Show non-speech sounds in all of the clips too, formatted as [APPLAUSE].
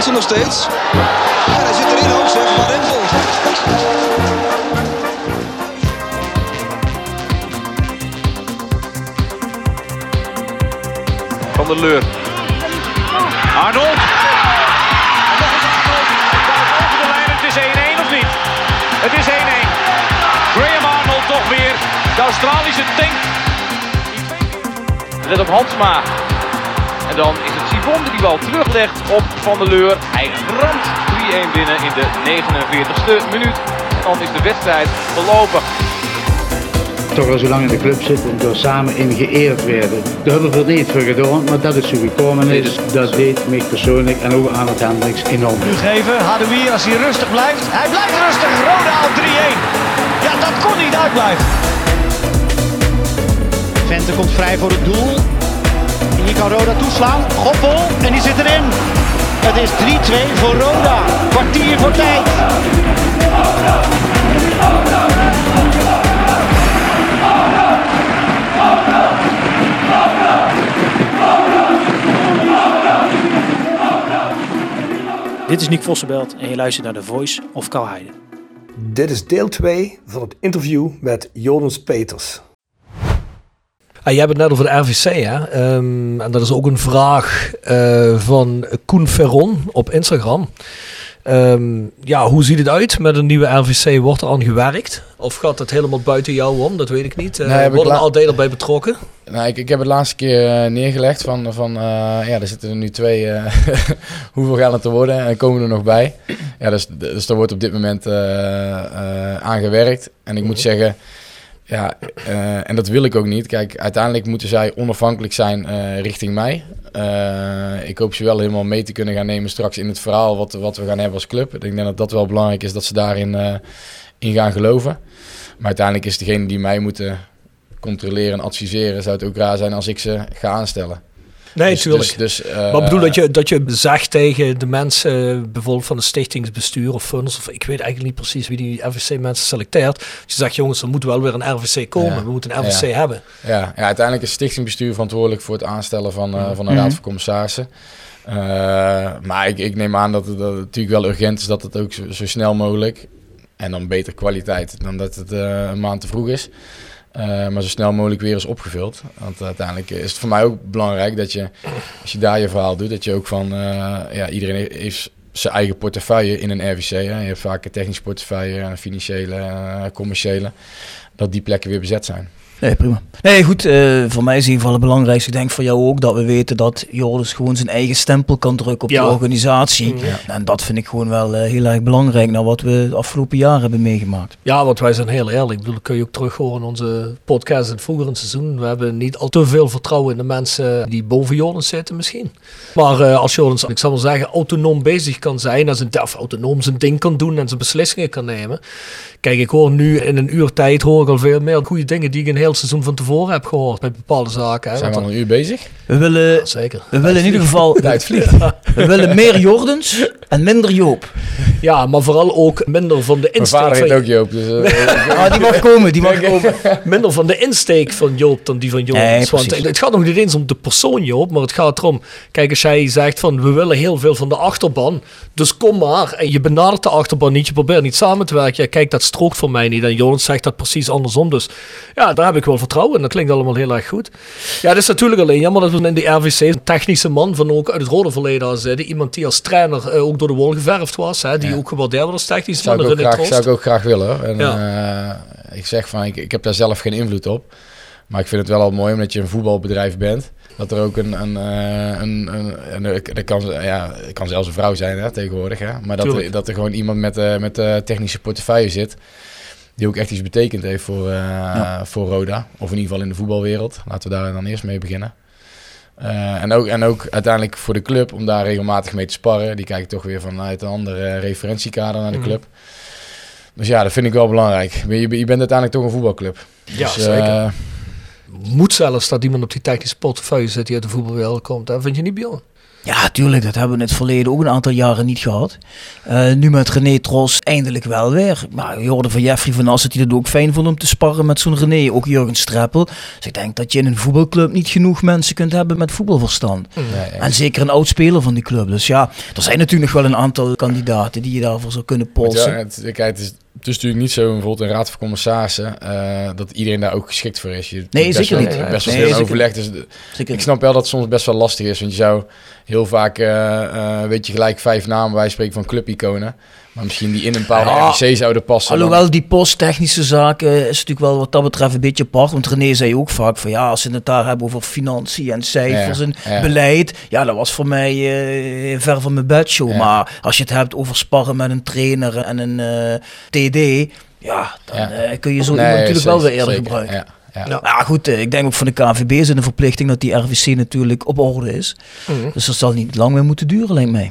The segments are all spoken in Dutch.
Hansen nog steeds. En hij zit erin ook zeg, Van Rempel. Van der Leur. Arnold. Over de lijn, het is 1-1 of niet? Het is 1-1. Graham Arnold toch weer. De Australische tank. Let op Hansma. En dan Sivon die die bal teruglegt op Van der Leur. Hij ramt 3-1 binnen in de 49ste minuut. En dan is de wedstrijd verlopen. toch al zo lang in de club zitten en door samen in geëerd werden. Daar hebben we er niet voor gedaan, maar dat is zo gekomen is. Dat deed mij persoonlijk en ook aan het Hendricks enorm. Nu geven, Hadoui als hij rustig blijft. Hij blijft rustig, Roda op 3-1. Ja, dat kon niet uitblijven. Vente komt vrij voor het doel. Hier kan Roda toeslaan. Goppel en die zit erin. Het is 3-2 voor Roda. Kwartier voor tijd. Dit is Nick Vossenbelt en je luistert naar The Voice of Kalheide. Dit is deel 2 van het interview met Jonas Peters. Ah, jij hebt het net over de RVC, hè? Ehm, en dat is ook een vraag eh, van Koen Ferron op Instagram. Ehm, ja, hoe ziet het uit met een nieuwe RVC? Wordt er aan gewerkt? Of gaat het helemaal buiten jou om? Dat weet ik niet. Uh, Nee, worden al delen bij betrokken? Nou, ik, ik heb het laatste keer eh, neergelegd van, van ja, er zitten er nu twee, [LAUGHS] hoeveel gaan het er worden en komen er nog bij. Ja, dus, dus er wordt op dit moment aan gewerkt. En ik moet zeggen, ja, eh, en dat wil ik ook niet. Kijk, uiteindelijk moeten zij onafhankelijk zijn eh, richting mij. Eh, ik hoop ze wel helemaal mee te kunnen gaan nemen straks in het verhaal wat, wat we gaan hebben als club. Ik denk dat dat wel belangrijk is dat ze daarin in gaan geloven. Maar uiteindelijk is degene die mij moeten controleren en adviseren, zou het ook raar zijn als ik ze ga aanstellen. Nee, Dus- natuurlijk. Dus, dus, eh, maar bedoel dat je, dat je zegt tegen de mensen, eh, bijvoorbeeld van het stichtingsbestuur of funds, of ik weet eigenlijk niet precies wie die RVC-mensen selecteert. Dus je zegt, jongens, er moet wel weer een RVC komen. Ja. We moeten een RVC Ja. hebben. Ja, ja, uiteindelijk is het stichtingbestuur verantwoordelijk voor het aanstellen van, eh, van een raad van commissarissen. Eh, maar ik, ik neem aan dat het, dat het natuurlijk wel urgent is dat het ook zo, zo snel mogelijk, en dan beter kwaliteit dan dat het eh, een maand te vroeg is, eh, maar zo snel mogelijk weer is opgevuld. Want uiteindelijk is het voor mij ook belangrijk dat je, als je daar je verhaal doet, dat je ook van, eh, ja, iedereen heeft- heeft zijn eigen portefeuille in een RVC. Hè. Je hebt vaak een technisch portefeuille, een financiële, eh, commerciële, dat die plekken weer bezet zijn. Nee, prima. Nee, goed. eh, voor mij is in ieder geval het belangrijkste. Ik denk voor jou ook dat we weten dat Joris gewoon zijn eigen stempel kan drukken op Ja. de organisatie. En dat vind ik gewoon wel eh, heel erg belangrijk naar wat we de afgelopen jaren hebben meegemaakt. Ja, want wij zijn heel eerlijk. Ik bedoel, dat kun je ook terug horen in onze podcast in het vroegere seizoen. We hebben niet al te veel vertrouwen in de mensen die boven Jordans zitten misschien. Maar eh, als Jordans, ik zal wel zeggen, autonoom bezig kan zijn, en zijn, of autonoom zijn ding kan doen en zijn beslissingen kan nemen. Kijk, ik hoor nu in een uur tijd hoor ik al veel meer goede dingen die ik een heel seizoen van tevoren heb gehoord bij bepaalde zaken. Hè, Zijn we al een uur bezig? We willen, zeker. we willen in ieder geval Tijd vliegt. [LAUGHS] we willen meer Jordens en minder Joop. Ja, maar vooral ook minder van de Mijn insteek vader van ook Joop, dus... eh, [LAUGHS] Ah, die mag komen, die mag komen. [LAUGHS] minder van de insteek van Joop dan die van Joop. Nee, Want precies. het gaat nog niet eens om de persoon Joop, maar het gaat erom. Kijk, als jij zegt van we willen heel veel van de achterban, dus kom maar. En je benadert de achterban niet, je probeert niet samen te werken. Ja, kijk, dat strookt voor mij niet. En Jonas zegt dat precies andersom. Dus ja, daar heb ik wel vertrouwen in. Dat klinkt allemaal heel erg goed. Ja, het is natuurlijk alleen jammer dat we in de RVC een technische man van ook uit het rode verleden hadden. Iemand die als trainer eh, ook door de wol geverfd was. Hè, die Ja. ook gewaardeerd wordt als technisch zou, ik ook graag, zou ik ook graag willen. En, eh, ik zeg van, ik, ik heb daar zelf geen invloed op. Maar ik vind het wel al mooi, omdat je een voetbalbedrijf bent... dat er ook een... een, eh, een, een, kan, ja, het kan zelfs een vrouw zijn hè, tegenwoordig. Hè? Maar dat er, dat er gewoon iemand met, eh, met de technische portefeuille zit... die ook echt iets betekend heeft voor, eh, voor Roda. Of in ieder geval in de voetbalwereld. Laten we daar dan eerst mee beginnen. Eh, en, ook, en ook uiteindelijk voor de club om daar regelmatig mee te sparren. Die kijken toch weer vanuit een andere referentiekader naar de Mhm. club. Dus ja, dat vind ik wel belangrijk. Je, je bent uiteindelijk toch een voetbalclub. Ja, Dus, zeker. Moet zelfs dat iemand op die technische portefeuille zit die uit de voetbalwereld komt. Dat vind je niet, Bjorn? Ja, tuurlijk. Dat hebben we in het verleden ook een aantal jaren niet gehad. Eh, nu met René Tros eindelijk wel weer. Maar je hoorde van Jeffrey van Assen die het ook fijn vond om te sparren met zo'n René. Ook Jurgen Streppel. Dus ik denk dat je in een voetbalclub niet genoeg mensen kunt hebben met voetbalverstand. nee, En zeker een oud speler van die club. Dus ja, er zijn natuurlijk nog wel een aantal kandidaten die je daarvoor zou kunnen polsen. Ja, het, kijk, het, is, het is natuurlijk niet zo, bijvoorbeeld een raad van commissarissen, eh, dat iedereen daar ook geschikt voor is. Je, Nee, zeker wel- niet. Best wel Nee, veel overleg. Dus de- Zeker ik snap wel dat het soms best wel lastig is, want je zou heel vaak, eh, eh, weet je gelijk vijf namen, wij spreken van clubiconen, maar misschien die in een bepaalde Ja. RVC zouden passen. dan- Alhoewel die posttechnische zaken is natuurlijk wel wat dat betreft een beetje apart. Want René zei ook vaak van ja, als ze het daar hebben over financiën en cijfers Ja, en ja. beleid. Ja, dat was voor mij eh, ver van mijn bedshow. Ja. Maar als je het hebt over sparren met een trainer en een eh, TD. Ja, dan Ja. eh, kun je zo Nee, iemand natuurlijk wel weer eerder zeker. gebruiken. Ja. Ja, goed, ik denk ook van de KNVB is het een verplichting dat die RVC natuurlijk op orde is. Mhm. Dus dat zal niet lang meer moeten duren, lijkt mij.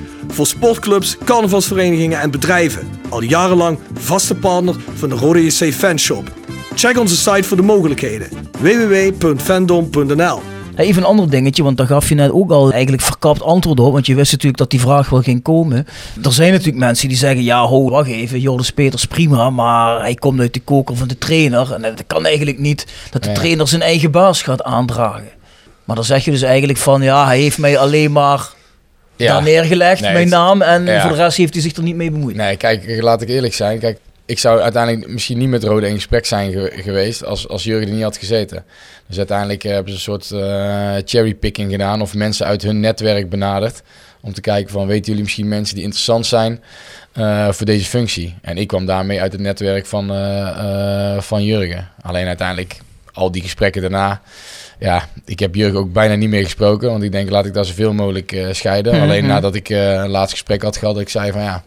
Voor sportclubs, carnavalsverenigingen en bedrijven. Al jarenlang vaste partner van de Rode JC Fanshop. Check onze site voor de mogelijkheden. www.fandom.nl Even een ander dingetje, want daar gaf je net ook al eigenlijk verkapt antwoord op. Want je wist natuurlijk dat die vraag wel ging komen. Er zijn natuurlijk mensen die zeggen, ja ho, wacht even, Joris Peters prima, maar hij komt uit de koker van de trainer. En dat kan eigenlijk niet dat de Ja. trainer zijn eigen baas gaat aandragen. Maar dan zeg je dus eigenlijk van, ja, hij heeft mij alleen maar Ja. daar neergelegd, Nee, mijn naam. En ja. voor de rest heeft hij zich er niet mee bemoeid. Nee, kijk, laat ik eerlijk zijn. Kijk, ik zou uiteindelijk misschien niet met Rode in gesprek zijn ge- geweest als, als Jurgen er niet had gezeten. Dus uiteindelijk eh, hebben ze een soort eh, cherrypicking gedaan of mensen uit hun netwerk benaderd. Om te kijken van, weten jullie misschien mensen die interessant zijn eh, voor deze functie? En ik kwam daarmee uit het netwerk van, van Jurgen. Alleen uiteindelijk, al die gesprekken daarna... Ja, ik heb Jurgen ook bijna niet meer gesproken. Want ik denk, laat ik daar zoveel mogelijk eh, scheiden. Mhm. Alleen nadat ik eh, een laatst gesprek had gehad, dat ik zei van ja...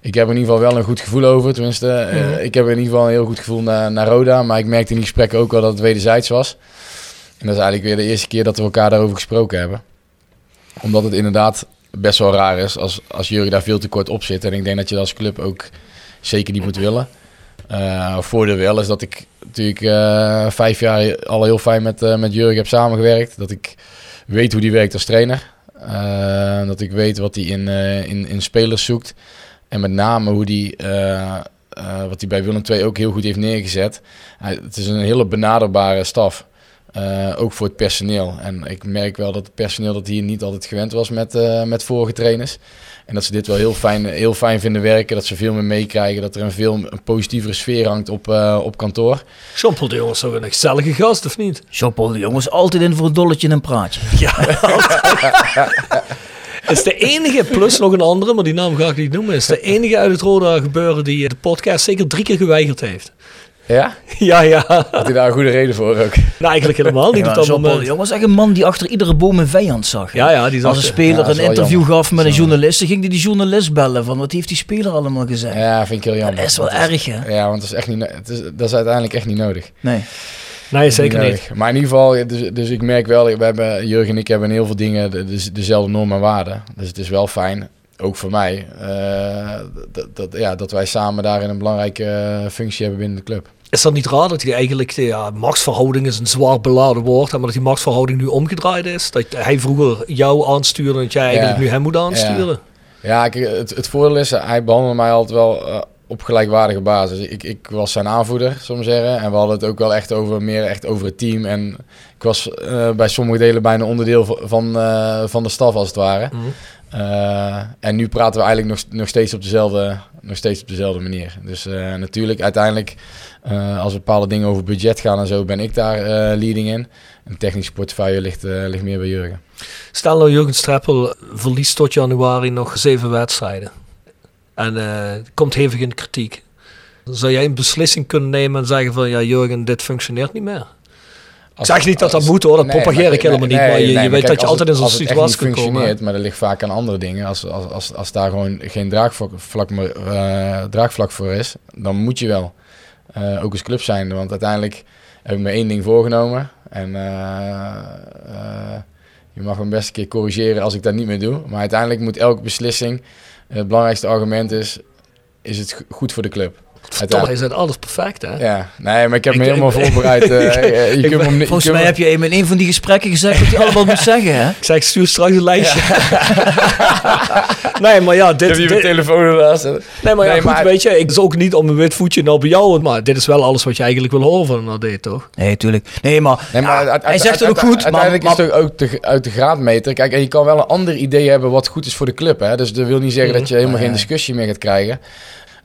Ik heb in ieder geval wel een goed gevoel over. Tenminste, eh, ik heb in ieder geval een heel goed gevoel naar, naar Roda. Maar ik merkte in die gesprekken ook wel dat het wederzijds was. En dat is eigenlijk weer de eerste keer dat we elkaar daarover gesproken hebben. Omdat het inderdaad best wel raar is als, als Jurgen daar veel te kort op zit. En ik denk dat je dat als club ook zeker niet moet willen. Eh voordeel wel is dat ik natuurlijk eh, vijf jaar al heel fijn met, eh, met Jurgen heb samengewerkt. Dat ik weet hoe die werkt als trainer. Dat ik weet wat hij in, in, in spelers zoekt. En met name hoe die, wat hij bij Willem II ook heel goed heeft neergezet. Het is een hele benaderbare staf. Ook voor het personeel. En ik merk wel dat het personeel dat hier niet altijd gewend was met, met vorige trainers. En dat ze dit wel heel fijn, heel fijn vinden werken. Dat ze veel meer meekrijgen. Dat er een veel een positievere sfeer hangt op, eh, op kantoor. Jean-Paul de Jong is toch een gezellige gast, of niet? Jean-Paul de Jong is altijd in voor een dolletje en een praatje. [LAUGHS] Ja, is de enige, plus nog een andere, maar die naam ga ik niet noemen, is de enige uit het Roda gebeuren die de podcast zeker drie keer geweigerd heeft. Ja? [LAUGHS] Ja, ja. Had hij daar een goede reden voor ook? Nou, eigenlijk helemaal niet Ja, op dat Jean-Paul de moment. Jong was echt een man die achter iedere boom een vijand zag. Ja, ja, die zag Als een speler Ja, een interview jammer. gaf met een journalist, dan ging hij die journalist bellen van wat heeft die speler allemaal gezegd. Ja, vind ik heel jammer. dat is wel erg, hè? Ja, want dat is, echt niet, het is, dat is uiteindelijk echt niet nodig. Nee. Nee, zeker Niet nodig. Maar in ieder geval, dus, dus ik merk wel, we hebben, Jurgen en ik hebben in heel veel dingen de, de- dezelfde normen en waarden. Dus het is wel fijn, ook voor mij, eh, dat, dat, ja, dat wij samen daarin een belangrijke eh, functie hebben binnen de club. Is dat niet raar dat hij eigenlijk, de, ja, machtsverhouding is een zwaar beladen woord, maar dat die machtsverhouding nu omgedraaid is? Dat hij vroeger jou aanstuurde en dat jij eigenlijk Ja. nu hem moet aansturen? Ja, het, het voordeel is, hij behandelde mij altijd wel eh, op gelijkwaardige basis. Ik, ik was zijn aanvoerder, we zeggen. En we hadden het ook wel echt over, meer echt over het team. En ik was eh, bij sommige delen bijna onderdeel van, eh, van de staf, als het ware. Mhm. Eh, en nu praten we eigenlijk nog, nog, steeds op dezelfde, nog steeds op dezelfde manier. Dus eh, natuurlijk, uiteindelijk, eh, als bepaalde dingen over budget gaan en zo, ben ik daar leading in. En de technische portefeuille ligt, ligt meer bij Jurgen. Stel nou Jurgen Streppel verliest tot januari nog zeven wedstrijden. En komt hevig in kritiek. Zou jij een beslissing kunnen nemen en zeggen van ja Jurgen, dit functioneert niet meer? Ik zeg niet dat dat moet hoor, dat Nee, propageer ik helemaal nee, niet. Maar je, nee, je weet kijk, dat je altijd het- in zo'n situatie kunt komen. functioneert, maar dat ligt vaak aan andere dingen. Als, als, als, als daar gewoon geen draagvlak, meer, eh, draagvlak voor is, dan moet je wel. Eh, ook als club zijnde, want uiteindelijk heb ik me één ding voorgenomen. En eh, je mag me best een keer corrigeren als ik dat niet meer doe. Maar uiteindelijk moet elke beslissing, het belangrijkste argument is, is het go- goed voor de club. Verdomme, je zit alles perfect hè? Ja, nee, maar ik heb [LAUGHS] [LAUGHS] Ik- me helemaal ik- voorbereid. ik- je kunt hem je Volgens mij heb je in een van die gesprekken gezegd wat hij allemaal moet zeggen, hè? Ik zeg, stuur straks een lijstje. [LAUGHS] nee, maar ja, dit... Heb je mijn dit- telefoon ernaast? Nee, maar ja, Nee, goed, maar- weet je, ik is ook niet om een wit voetje nou bij jou, maar dit is wel alles wat je eigenlijk wil horen van een AD, toch? Nee, tuurlijk. Nee, maar, Nee, maar ja, hij zegt het ook goed, maar, Uiteindelijk maar is het ook de, uit de graadmeter. Kijk, en je kan wel een ander idee hebben wat goed is voor de club. Hè? Dus dat wil niet zeggen dat je helemaal geen discussie meer gaat krijgen.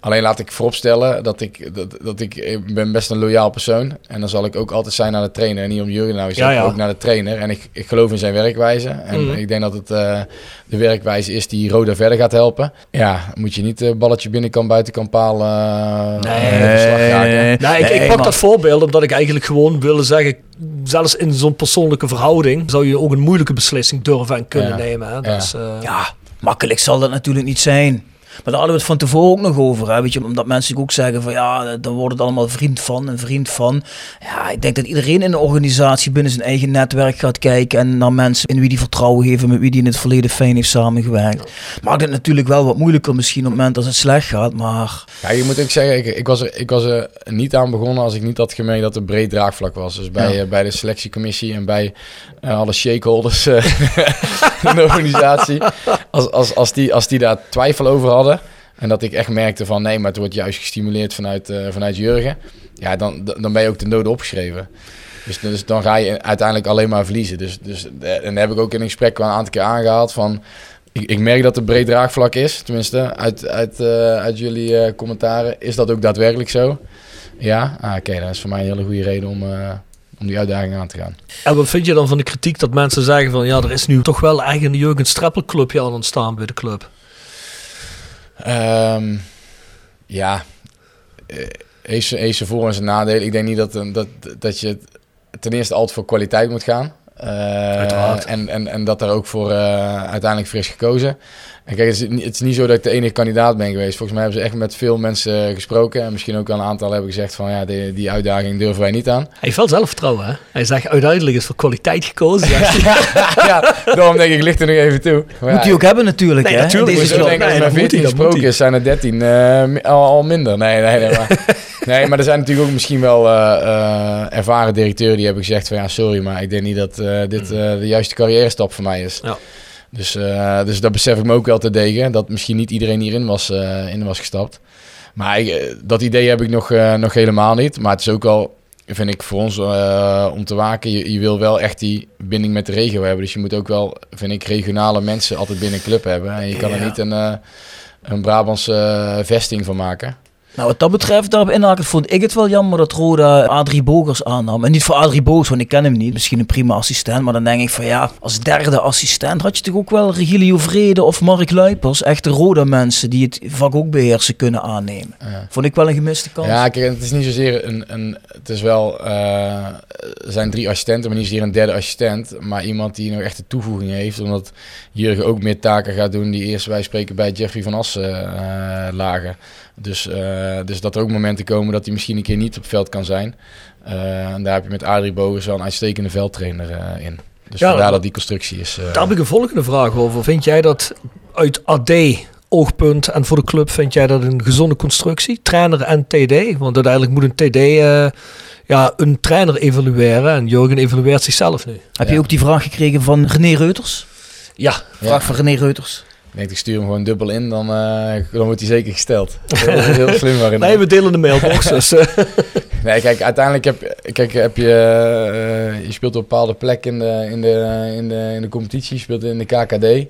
Alleen laat ik vooropstellen dat ik, dat, dat ik, ik ben best een loyaal persoon. En dan zal ik ook altijd zijn naar de trainer. En niet om Jurgen nou, Ja, ja. ook naar de trainer. En ik, ik geloof in zijn werkwijze. En Mhm. ik denk dat het eh, de werkwijze is die Roda verder gaat helpen. Ja, moet je niet een balletje binnenkant, buitenkant paal eh Nee. raken. Nee. Nou, ik, ik Nee, pak dat voorbeeld omdat ik eigenlijk gewoon wilde zeggen, zelfs in zo'n persoonlijke verhouding zou je ook een moeilijke beslissing durven en kunnen Ja. nemen. Hè? Ja. Dus, eh, ja, makkelijk zal dat natuurlijk niet zijn. Maar daar hadden we het van tevoren ook nog over. Hè? Weet je, omdat mensen ook zeggen van ja, dan wordt het allemaal vriend van en vriend van. Ja, ik denk dat iedereen in de organisatie binnen zijn eigen netwerk gaat kijken. En naar mensen in wie die vertrouwen heeft en met wie die in het verleden fijn heeft samengewerkt. Maakt het natuurlijk wel wat moeilijker misschien op het moment als het slecht gaat. Maar Ja, je moet ook zeggen, ik, ik, was er, ik was er niet aan begonnen als ik niet had gemerkt dat er breed draagvlak was. Dus bij, Ja. eh, bij de selectiecommissie en bij eh, alle stakeholders eh, [LAUGHS] in de organisatie. Als, als, als, die, als die daar twijfel over hadden en dat ik echt merkte van nee, maar het wordt juist gestimuleerd vanuit, eh, vanuit Jurgen. Ja, dan, dan ben je ook ten dode opgeschreven. Dus, dus dan ga je uiteindelijk alleen maar verliezen. Dus, dus, eh, en heb ik ook in een gesprek wel een aantal keer aangehaald van... Ik, ik merk dat er breed draagvlak is, tenminste, uit, uit, eh, uit jullie commentaren. Is dat ook daadwerkelijk zo? Ja? Ah, Oké, dat is voor mij een hele goede reden om, om die uitdaging aan te gaan. En wat vind je dan van de kritiek dat mensen zeggen van ja, er is nu toch wel een Jurgen Streppel aan ontstaan bij de club? Ehm, ja, eh, heeft heeft ze voor- en zijn nadelen. Ik denk niet dat, eh, dat, dat je ten eerste altijd voor kwaliteit moet gaan. Eh, en, en, en dat daar ook voor eh, uiteindelijk voor is gekozen. En kijk, het is, niet- het is niet zo dat ik de enige kandidaat ben geweest. Volgens mij hebben ze echt met veel mensen gesproken. En misschien ook wel een aantal hebben gezegd van ja, die, die uitdaging durven wij niet aan. Hij heeft wel zelfvertrouwen, hè? Hij zegt uiteindelijk is voor kwaliteit gekozen. [LAUGHS] ja, daarom denk ik, ligt er nog even toe. Maar moet ja, hij ook hebben natuurlijk. Nee, hè? natuurlijk Deze denk als er dat moet 14 hij, dat moet gesproken is, zijn er 13 eh, al, al minder. Nee, nee, nee. Maar, [LAUGHS] nee, maar er zijn natuurlijk ook misschien wel eh, eh, ervaren directeuren die hebben gezegd van ja, sorry, maar ik denk niet dat eh, dit eh, de juiste carrière stap voor mij is. Ja. Dus, dus dat besef ik me ook wel te degen, dat misschien niet iedereen hierin was, in was gestapt. Maar ik, dat idee heb ik nog, nog helemaal niet. Maar het is ook wel, vind ik, voor ons om te waken. Je, je wil wel echt die binding met de regio hebben. Dus je moet ook wel, vind ik, regionale mensen altijd binnen een club hebben. En je kan er niet een, een Brabantse vesting van maken. Nou, wat dat betreft, daarop inhaken, vond ik het wel jammer dat Roda Adrie Bogers aannam. En niet voor Adrie Bogers, want ik ken hem niet. Misschien een prima assistent. Maar dan denk ik van ja, als derde assistent had je toch ook wel Regilio Vrede of Mark Luipers. Echte Roda mensen die het vak ook beheersen kunnen aannemen. Ja. Vond ik wel een gemiste kans. Ja, kijk, het is niet zozeer een. een het is wel. eh, er zijn drie assistenten, maar niet zozeer een derde assistent. Maar iemand die nog echt de toevoeging heeft. Omdat Jurgen ook meer taken gaat doen die eerst wij spreken bij Jeffrey van Assen eh, lagen. Dus, eh, dus dat er ook momenten komen dat hij misschien een keer niet op veld kan zijn. Eh, en daar heb je met Adrie Bogus wel een uitstekende veldtrainer eh, in. Dus Ja, vandaar dat- die constructie is. eh, Daar heb ik een volgende vraag over. Vind jij dat uit AD-oogpunt en voor de club, vind jij dat een gezonde constructie? Trainer en TD? Want uiteindelijk moet een TD eh, ja, een trainer evalueren en Jurgen evalueert zichzelf nu. Heb Ja. je ook die vraag gekregen van René Reuters? Ja, Ja. Vraag van René Reuters. Ik denk, ik stuur hem gewoon dubbel in, dan, eh, dan wordt hij zeker gesteld. Heel, heel [LAUGHS] slim waarin. nee, we delen de mailbox. [LAUGHS] dus, eh, Nee, kijk, uiteindelijk heb, kijk, heb je, eh, je speelt op een bepaalde plek in de, in de, in de, in de competitie, je speelt in de KKD,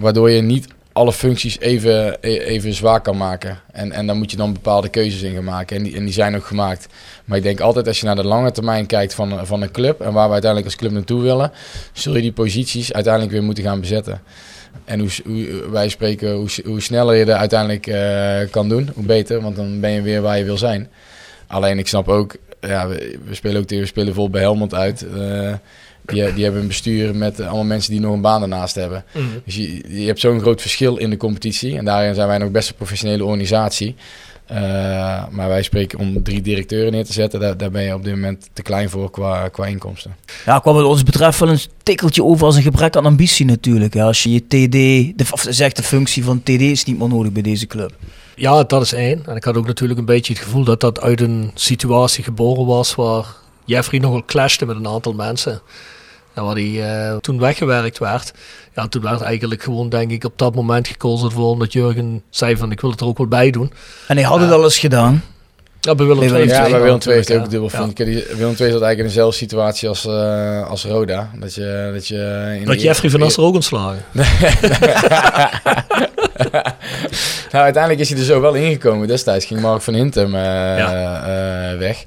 waardoor je niet alle functies even, e- even zwaar kan maken. En, en daar moet je dan bepaalde keuzes in gaan maken. En die, en die zijn ook gemaakt. Maar ik denk altijd als je naar de lange termijn kijkt van, van een club... en waar we uiteindelijk als club naartoe willen... zul je die posities uiteindelijk weer moeten gaan bezetten. En hoe, hoe wij spreken, hoe, hoe sneller je er uiteindelijk eh, kan doen, hoe beter. Want dan ben je weer waar je wil zijn. Alleen ik snap ook, ja, we, we spelen ook tegen, we spelen vol bij Helmond uit. Eh, die, die hebben een bestuur met allemaal mensen die nog een baan ernaast hebben. Mhm. Dus je, je hebt zo'n groot verschil in de competitie. En daarin zijn wij nog best een professionele organisatie. Uh, maar wij spreken om drie directeuren neer te zetten. Daar, daar ben je op dit moment te klein voor qua, qua inkomsten. Ja, kwam het ons betreft wel een tikkeltje over als een gebrek aan ambitie natuurlijk. Ja, als je je TD, de, of zegt de functie van TD is niet meer nodig bij deze club. Ja, dat is één. En ik had ook natuurlijk een beetje het gevoel dat dat uit een situatie geboren was waar Jeffrey nogal clashte met een aantal mensen. En waar hij uh, toen weggewerkt werd. Ja, toen werd eigenlijk gewoon, denk ik, op dat moment gekozen voor omdat Jurgen zei van ik wil het er ook wel bij doen. En hij had het uh, al eens gedaan. Ja, bij Willem II. Ja, bij Willem II heeft hij ook dubbel. Ja. Willem II zat eigenlijk in dezelfde situatie als, uh, als Roda. Dat je, dat je in dat Jeffrey van Aster ook ontslagen. [LAUGHS] nou, uiteindelijk is hij er zo wel ingekomen. Destijds ging Mark van Hintem uh, ja. weg.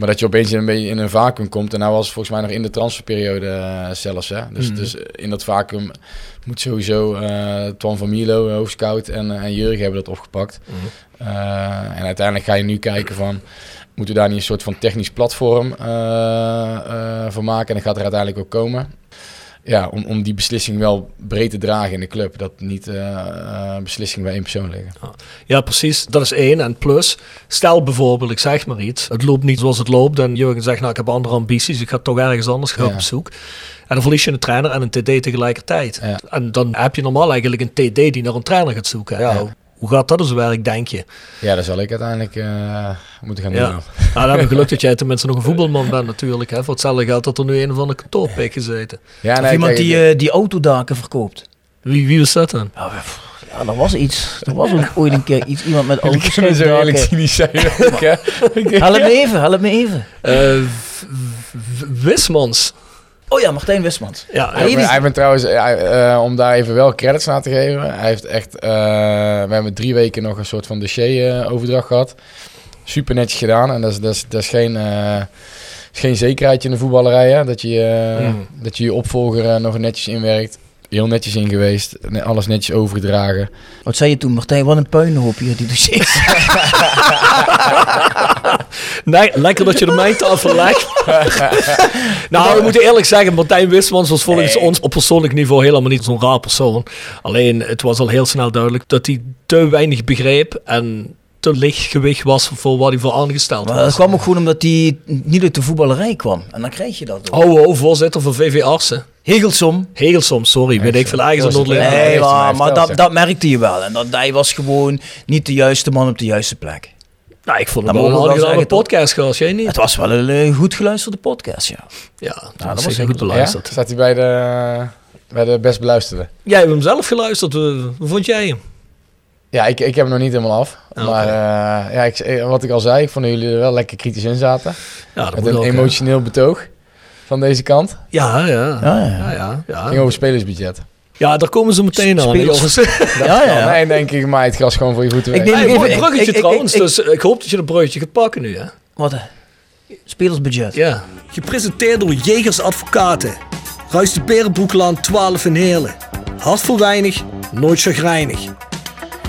Maar dat je opeens een beetje in een vacuüm komt. En nou was het volgens mij nog in de transferperiode uh, zelfs. Hè? Dus, mm. dus in dat vacuüm moet sowieso uh, Twan van Milo, hoofdscout, en, en Jurgen hebben dat opgepakt. Mm. en uiteindelijk ga je nu kijken van... Moeten we daar niet een soort van technisch platform voor maken? En dat gaat er uiteindelijk ook komen ja, om, om die beslissing wel breed te dragen in de club. Dat niet uh, beslissingen bij één persoon liggen. Ja, precies. Dat is één. En plus, stel bijvoorbeeld, ik zeg maar iets. Het loopt niet zoals het loopt. En Jurgen zegt, nou, ik heb andere ambities. Ik ga toch ergens anders gaan ja. op zoek. En dan verlies je een trainer en een TD tegelijkertijd. Ja. En dan heb je normaal eigenlijk een TD die naar een trainer gaat zoeken. Ja. Hoe gaat dat dus werk, denk je? Ja, dat zal ik uiteindelijk uh, moeten gaan doen. Ja. Nou, dan hebben we [LAUGHS] geluk dat jij tenminste nog een voetbalman bent natuurlijk. Hè. Voor hetzelfde geld dat er nu een of andere kantoorpik gezeten. Ja, nee, of iemand kijk, die, uh, die autodaken verkoopt. Wie, wie was dat dan? Ja, ja, er was iets. Er was ook ooit een keer iets, iemand met [LAUGHS] auto's. Ik zo eerlijk cynisch zijn. [LAUGHS] het me even, het me even. Uh, Wismans. Oh ja, Martijn Wismans. Ja, hij, hij, hij bent trouwens, uh, om daar even wel credits aan te geven. Hij heeft echt, uh, we hebben drie weken nog een soort van dossier-overdracht gehad. Super netjes gedaan. En dat is, dat is, dat is geen, uh, is geen zekerheidje in de voetballerij. Hè? Dat, je, mm. dat je je opvolger nog netjes inwerkt. Heel netjes in geweest. Alles netjes overgedragen. Wat zei je toen, Martijn? Wat een puinhoop hier, die dossiers. [LAUGHS] nee, lekker dat je de mijn tafel legt. [LAUGHS] nou, we moeten eerlijk zeggen, Martijn Wismans was volgens nee. ons op persoonlijk niveau helemaal niet zo'n raar persoon. Alleen, het was al heel snel duidelijk dat hij te weinig begreep en te licht gewicht was voor wat hij voor aangesteld maar was. Dat kwam ook gewoon omdat hij niet uit de voetballerij kwam. En dan krijg je dat. Ook. Oh, oh, voorzitter van VV Arsen. Hegelsom. Hegelsom, sorry. Weet ik veel eigen Noordelijk. Nee, maar, maar dat, dat merkte je wel. En dat hij was gewoon niet de juiste man op de juiste plek. Nou, ik vond het wel een aardige podcast, gehad, jij niet? Het was wel een uh, goed geluisterde podcast, ja. Ja, dat, nou, dat was goed beluisterd. Ja? Staat hij bij de, bij de best beluisterde? Jij hebt hem zelf geluisterd. Hoe vond jij hem? Ja, ik, ik heb hem nog niet helemaal af. Oh, maar uh, ja, ik, wat ik al zei, ik vond jullie er wel lekker kritisch in zaten. Ja, Met een ook, emotioneel ja. betoog van deze kant. Ja, ja. ja, ja. ja, ja. Ging over spelersbudget. Ja, daar komen ze meteen aan. [LAUGHS] Ja, ja. Nee, denk ik, maar het gas gewoon voor je voeten Ik neem hey, even, een bruggetje ik, trouwens, ik, ik, dus ik hoop dat je een bruggetje gaat pakken nu. Hè? Wat? Spelersbudget? Ja. Gepresenteerd door Jegers Advocaten. Ruist de Berenbroeklaan 12 in Heerlen. Hart voor weinig, nooit chagrijnig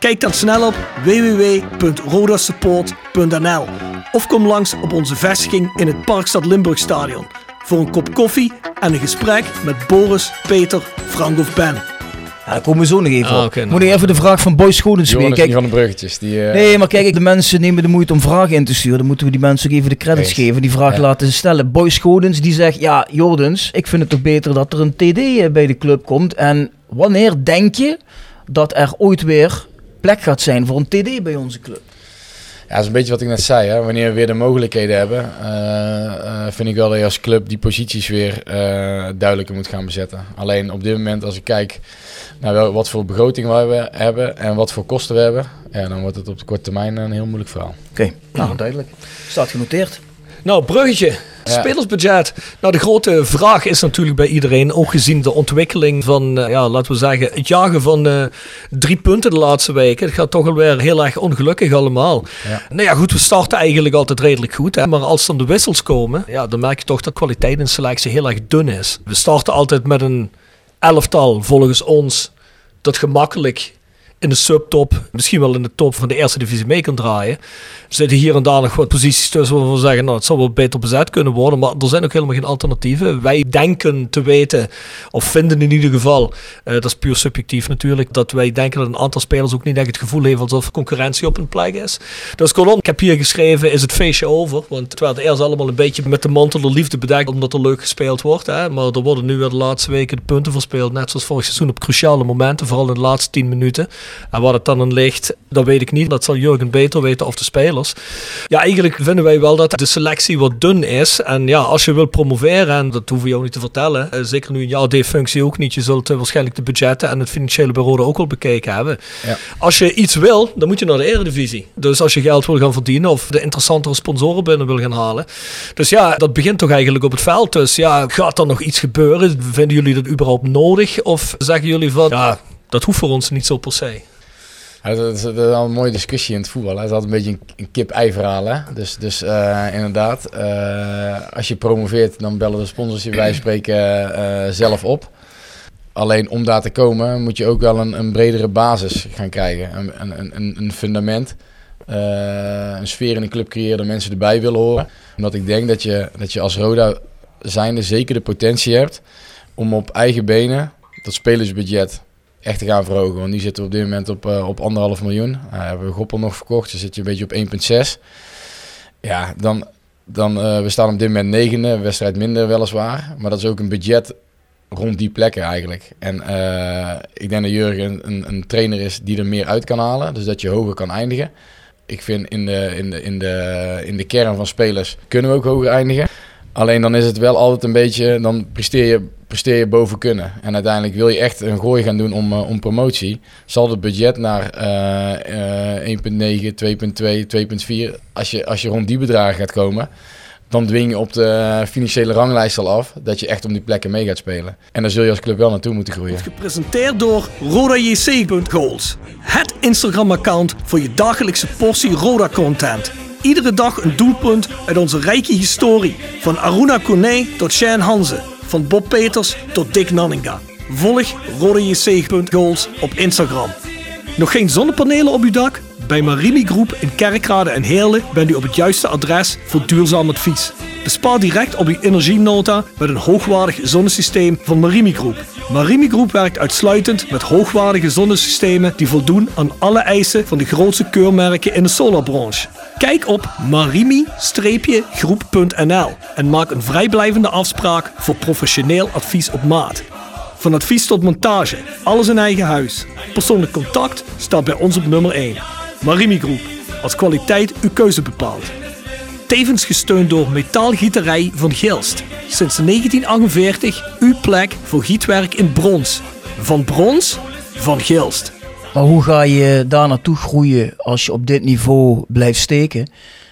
Kijk dan snel op www.rodasupport.nl of kom langs op onze vestiging in het Parkstad Limburgstadion voor een kop koffie en een gesprek met Boris, Peter, Frank of Ben. Ja, daar komen we zo nog even ah, okay, Moet ik even de vraag van Boy Schonens weer. Kijk, van de bruggetjes. Die, uh... Nee, maar kijk, de mensen nemen de moeite om vragen in te sturen. Dan moeten we die mensen ook even de credits Wees. geven. Die vraag ja. laten stellen. Boy Schonens die zegt, ja Jordens, ik vind het toch beter dat er een TD bij de club komt. En wanneer denk je dat er ooit weer plek gaat zijn voor een TD bij onze club? Ja, dat is een beetje wat ik net zei. Hè. Wanneer we weer de mogelijkheden hebben, eh, eh, vind ik wel dat je als club die posities weer eh, duidelijker moet gaan bezetten. Alleen op dit moment, als ik kijk naar wel, wat voor begroting we hebben en wat voor kosten we hebben, ja, dan wordt het op de korte termijn een heel moeilijk verhaal. Oké, nou duidelijk. Staat genoteerd. Nou, bruggetje. Spelersbudget. Nou, de grote vraag is natuurlijk bij iedereen, ook gezien de ontwikkeling van, eh, ja, laten we zeggen, het jagen van eh, drie punten de laatste weken. Het gaat toch alweer heel erg ongelukkig allemaal. Ja. Nou ja, goed, we starten eigenlijk altijd redelijk goed. Hè? Maar als dan de wissels komen, ja, dan merk je toch dat kwaliteit in selectie heel erg dun is. We starten altijd met een elftal, volgens ons, dat gemakkelijk in de subtop, misschien wel in de top van de eerste divisie mee kan draaien. Er zitten hier en daar nog wat posities tussen waarvan we zeggen, nou, het zal wel beter bezet kunnen worden, maar er zijn ook helemaal geen alternatieven. Wij denken te weten, of vinden in ieder geval, eh, dat is puur subjectief natuurlijk, dat wij denken dat een aantal spelers ook niet echt het gevoel hebben alsof concurrentie op een plek is. Dus kortom, ik heb hier geschreven, is het feestje over? Want het werd eerst allemaal een beetje met de mantel de liefde bedekt, omdat er leuk gespeeld wordt. Hè? Maar er worden nu weer de laatste weken de punten verspeeld, net zoals vorig seizoen op cruciale momenten, vooral in de laatste 10 minuten. En wat het dan aan ligt, dat weet ik niet. Dat zal Jurgen beter weten of de spelers. Ja, eigenlijk vinden wij wel dat de selectie wat dun is. En ja, als je wil promoveren, en dat hoeven we jou niet te vertellen, eh, zeker nu in jouw D-functie ook niet, je zult eh, waarschijnlijk de budgetten en het financiële bureau er ook wel bekeken hebben. Ja. Als je iets wil, dan moet je naar de Eredivisie. Dus als je geld wil gaan verdienen of de interessantere sponsoren binnen wil gaan halen. Dus ja, dat begint toch eigenlijk op het veld. Dus ja, gaat er nog iets gebeuren? Vinden jullie dat überhaupt nodig? Of zeggen jullie van, ja, dat hoeft voor ons niet zo per se? Ja, dat, is, dat is al een mooie discussie in het voetbal. Hè. Het is altijd een beetje een, een kip-ei verhaal. Hè. Dus, dus eh, inderdaad, eh, als je promoveert, dan bellen de sponsors je bij [CLEARS THROAT] spreken eh, zelf op. Alleen om daar te komen, moet je ook wel een, een bredere basis gaan krijgen. Een, een, een, een fundament. een sfeer in de club creëren dat mensen erbij willen horen. Omdat ik denk dat je, dat je als Roda zijnde zeker de potentie hebt om op eigen benen dat spelersbudget echt te gaan verhogen. Want nu zitten we op dit moment op, eh, op anderhalf miljoen. Uh, hebben we Goppel nog verkocht, dus zit je een beetje op 1,6. Ja, dan, dan eh, we staan op dit moment negende, wedstrijd minder weliswaar. Maar dat is ook een budget rond die plekken eigenlijk. En ik denk dat Jurgen een, een trainer is die er meer uit kan halen. Dus dat je hoger kan eindigen. Ik vind in de, in de, in de, in de kern van spelers kunnen we ook hoger eindigen. Alleen dan is het wel altijd een beetje, dan presteer je, presteer je boven kunnen. En uiteindelijk wil je echt een gooi gaan doen om, uh, om promotie. Zal het budget naar uh, uh, 1,9, 2,2, 2,4. Als je, als je rond die bedragen gaat komen, dan dwing je op de financiële ranglijst al af dat je echt om die plekken mee gaat spelen. En daar zul je als club wel naartoe moeten groeien. Gepresenteerd door RodaJC.goals. Het Instagram-account voor je dagelijkse portie Roda-content. Iedere dag een doelpunt uit onze rijke historie. Van Aruna Kone tot Shane Hanze. Van Bob Peters tot Dick Nanninga. Volg RodaJC.goals op Instagram. Nog geen zonnepanelen op uw dak? Bij Marimi Groep in Kerkrade en Heerlen bent u op het juiste adres voor duurzaam advies. Bespaar direct op uw energienota met een hoogwaardig zonnesysteem van Marimi Groep. Marimi Groep werkt uitsluitend met hoogwaardige zonnesystemen die voldoen aan alle eisen van de grootste keurmerken in de solarbranche. Kijk op marimi-groep.nl en maak een vrijblijvende afspraak voor professioneel advies op maat. Van advies tot montage, alles in eigen huis. Persoonlijk contact staat bij ons op nummer 1. Marimi Groep, als kwaliteit uw keuze bepaalt. Tevens gesteund door Metaalgieterij van Gilst. Sinds 1948 uw plek voor gietwerk in brons. Van brons, van Gilst. Maar hoe ga je daar naartoe groeien als je op dit niveau blijft steken?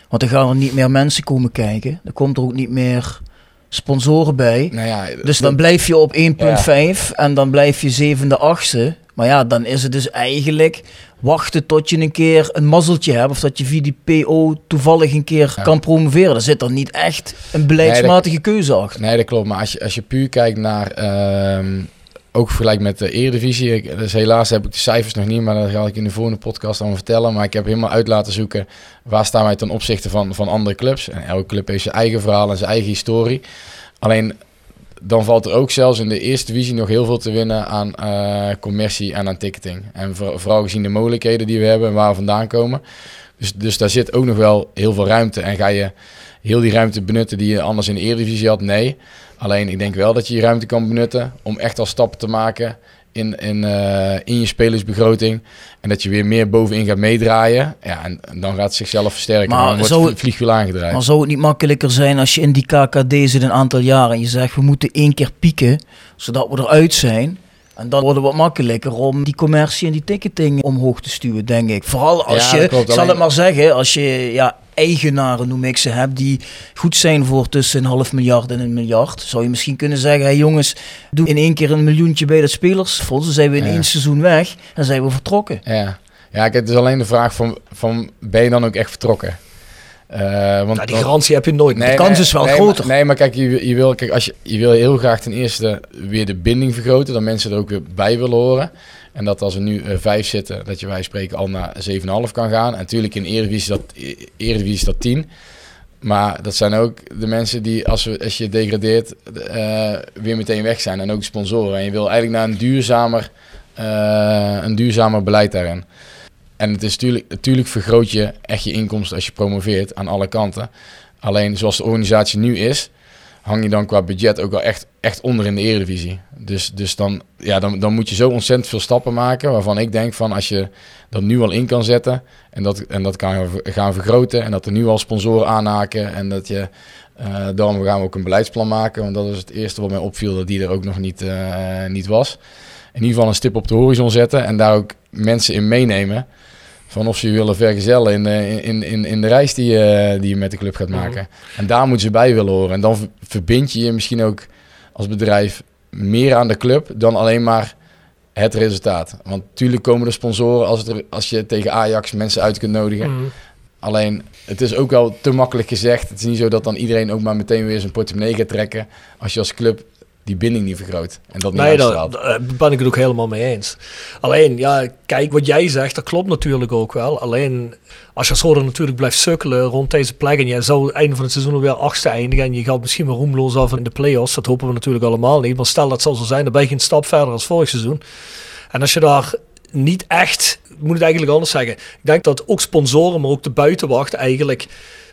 Want er gaan er niet meer mensen komen kijken. Er komt er ook niet meer sponsoren bij. Nou ja, Dus dan blijf je op 1,5 en dan blijf je zevende, achtste. Maar ja, dan is het dus eigenlijk wachten tot je een keer een mazzeltje hebt. Of dat je via die PO toevallig een keer Ja. kan promoveren. Er zit er niet echt een beleidsmatige keuze achter. Nee, dat klopt. Maar als je, als je puur kijkt naar, ehm, ook vergelijk met de Eredivisie. Ik, dus helaas heb ik de cijfers nog niet, maar dat ga ik in de volgende podcast dan vertellen. Maar ik heb helemaal uit laten zoeken waar staan wij ten opzichte van, van andere clubs. En elke club heeft zijn eigen verhaal en zijn eigen historie. Alleen dan valt er ook zelfs in de eerste divisie nog heel veel te winnen aan eh, commercie en aan ticketing. En voor- vooral gezien de mogelijkheden die we hebben en waar we vandaan komen. Dus, dus daar zit ook nog wel heel veel ruimte. En ga je heel die ruimte benutten die je anders in de Eredivisie had? Nee. Alleen ik denk wel dat je die ruimte kan benutten om echt al stappen te maken in, in, eh, in je spelersbegroting. En dat je weer meer bovenin gaat meedraaien. Ja, en, en dan gaat het zichzelf versterken. Maar dan wordt zou het vliegwiel aangedraaid. Maar zou het niet makkelijker zijn als je in die KKD zit een aantal jaren en je zegt we moeten één keer pieken, zodat we eruit zijn. En dan wordt het wat makkelijker om die commercie en die ticketing omhoog te stuwen, denk ik. Vooral als Ja, je, klopt. zal Alleen- het maar zeggen, als je ja, eigenaren, noem ik ze, hebt die goed zijn voor tussen een half miljard en een miljard. Zou je misschien kunnen zeggen, hey jongens, doe in één keer een miljoentje bij de spelersfonds. Dan zijn we in Ja. één seizoen weg en zijn we vertrokken. Ja, ja kijk, het is alleen de vraag van, van ben je dan ook echt vertrokken? Eh, want, Nou, die garantie heb je nooit. de kans is wel nee, groter. Maar, nee, maar kijk, je, je, wil, kijk als je, je wil heel graag ten eerste weer de binding vergroten, dat mensen er ook weer bij willen horen. En dat als er nu eh, vijf zitten, dat je wij spreken al naar 7,5 kan gaan. En natuurlijk in Eredivisie is dat, is dat 10. Maar dat zijn ook de mensen die, als, we, als je degradeert, eh, weer meteen weg zijn. En ook sponsoren. En je wil eigenlijk naar een duurzamer, eh, een duurzamer beleid daarin. En het is natuurlijk, natuurlijk vergroot je echt je inkomsten als je promoveert aan alle kanten. Alleen zoals de organisatie nu is, hang je dan qua budget ook wel echt, echt onder in de Eredivisie. Dus, dus dan, ja, dan, dan moet je zo ontzettend veel stappen maken. Waarvan ik denk van als je dat nu al in kan zetten. En dat, en dat kan gaan vergroten. En dat er nu al sponsoren aanhaken. En dat je. eh, daarom gaan we ook een beleidsplan maken. Want dat is het eerste wat mij opviel. Dat die er ook nog niet, eh, niet was. In ieder geval een stip op de horizon zetten. En daar ook mensen in meenemen. Van of ze je willen vergezellen in, de- in, in, in de reis die je, die je met de club gaat maken. En daar moeten ze bij willen horen. En dan ver- verbind je je misschien ook als bedrijf meer aan de club dan alleen maar het resultaat. Want natuurlijk komen er sponsoren als, het er, als je tegen Ajax mensen uit kunt nodigen. Mhm. Alleen, het is ook wel te makkelijk gezegd. Het is niet zo dat dan iedereen ook maar meteen weer zijn portemonnee gaat trekken. Als je als club die binding niet vergroot. En dat niet Nee, daar, daar ben ik het ook helemaal mee eens. Alleen, ja, kijk, wat jij zegt, dat klopt natuurlijk ook wel. Alleen, als je zo er natuurlijk blijft sukkelen rond deze plek... en jij zou het einde van het seizoen weer achtste eindigen... en je gaat misschien wel roemloos af in de play-offs... dat hopen we natuurlijk allemaal niet. Maar stel dat zou zo zijn, dan ben je geen stap verder als vorig seizoen. En als je daar niet echt... Ik moet het eigenlijk anders zeggen. Ik denk dat ook sponsoren, maar ook de buitenwacht eigenlijk...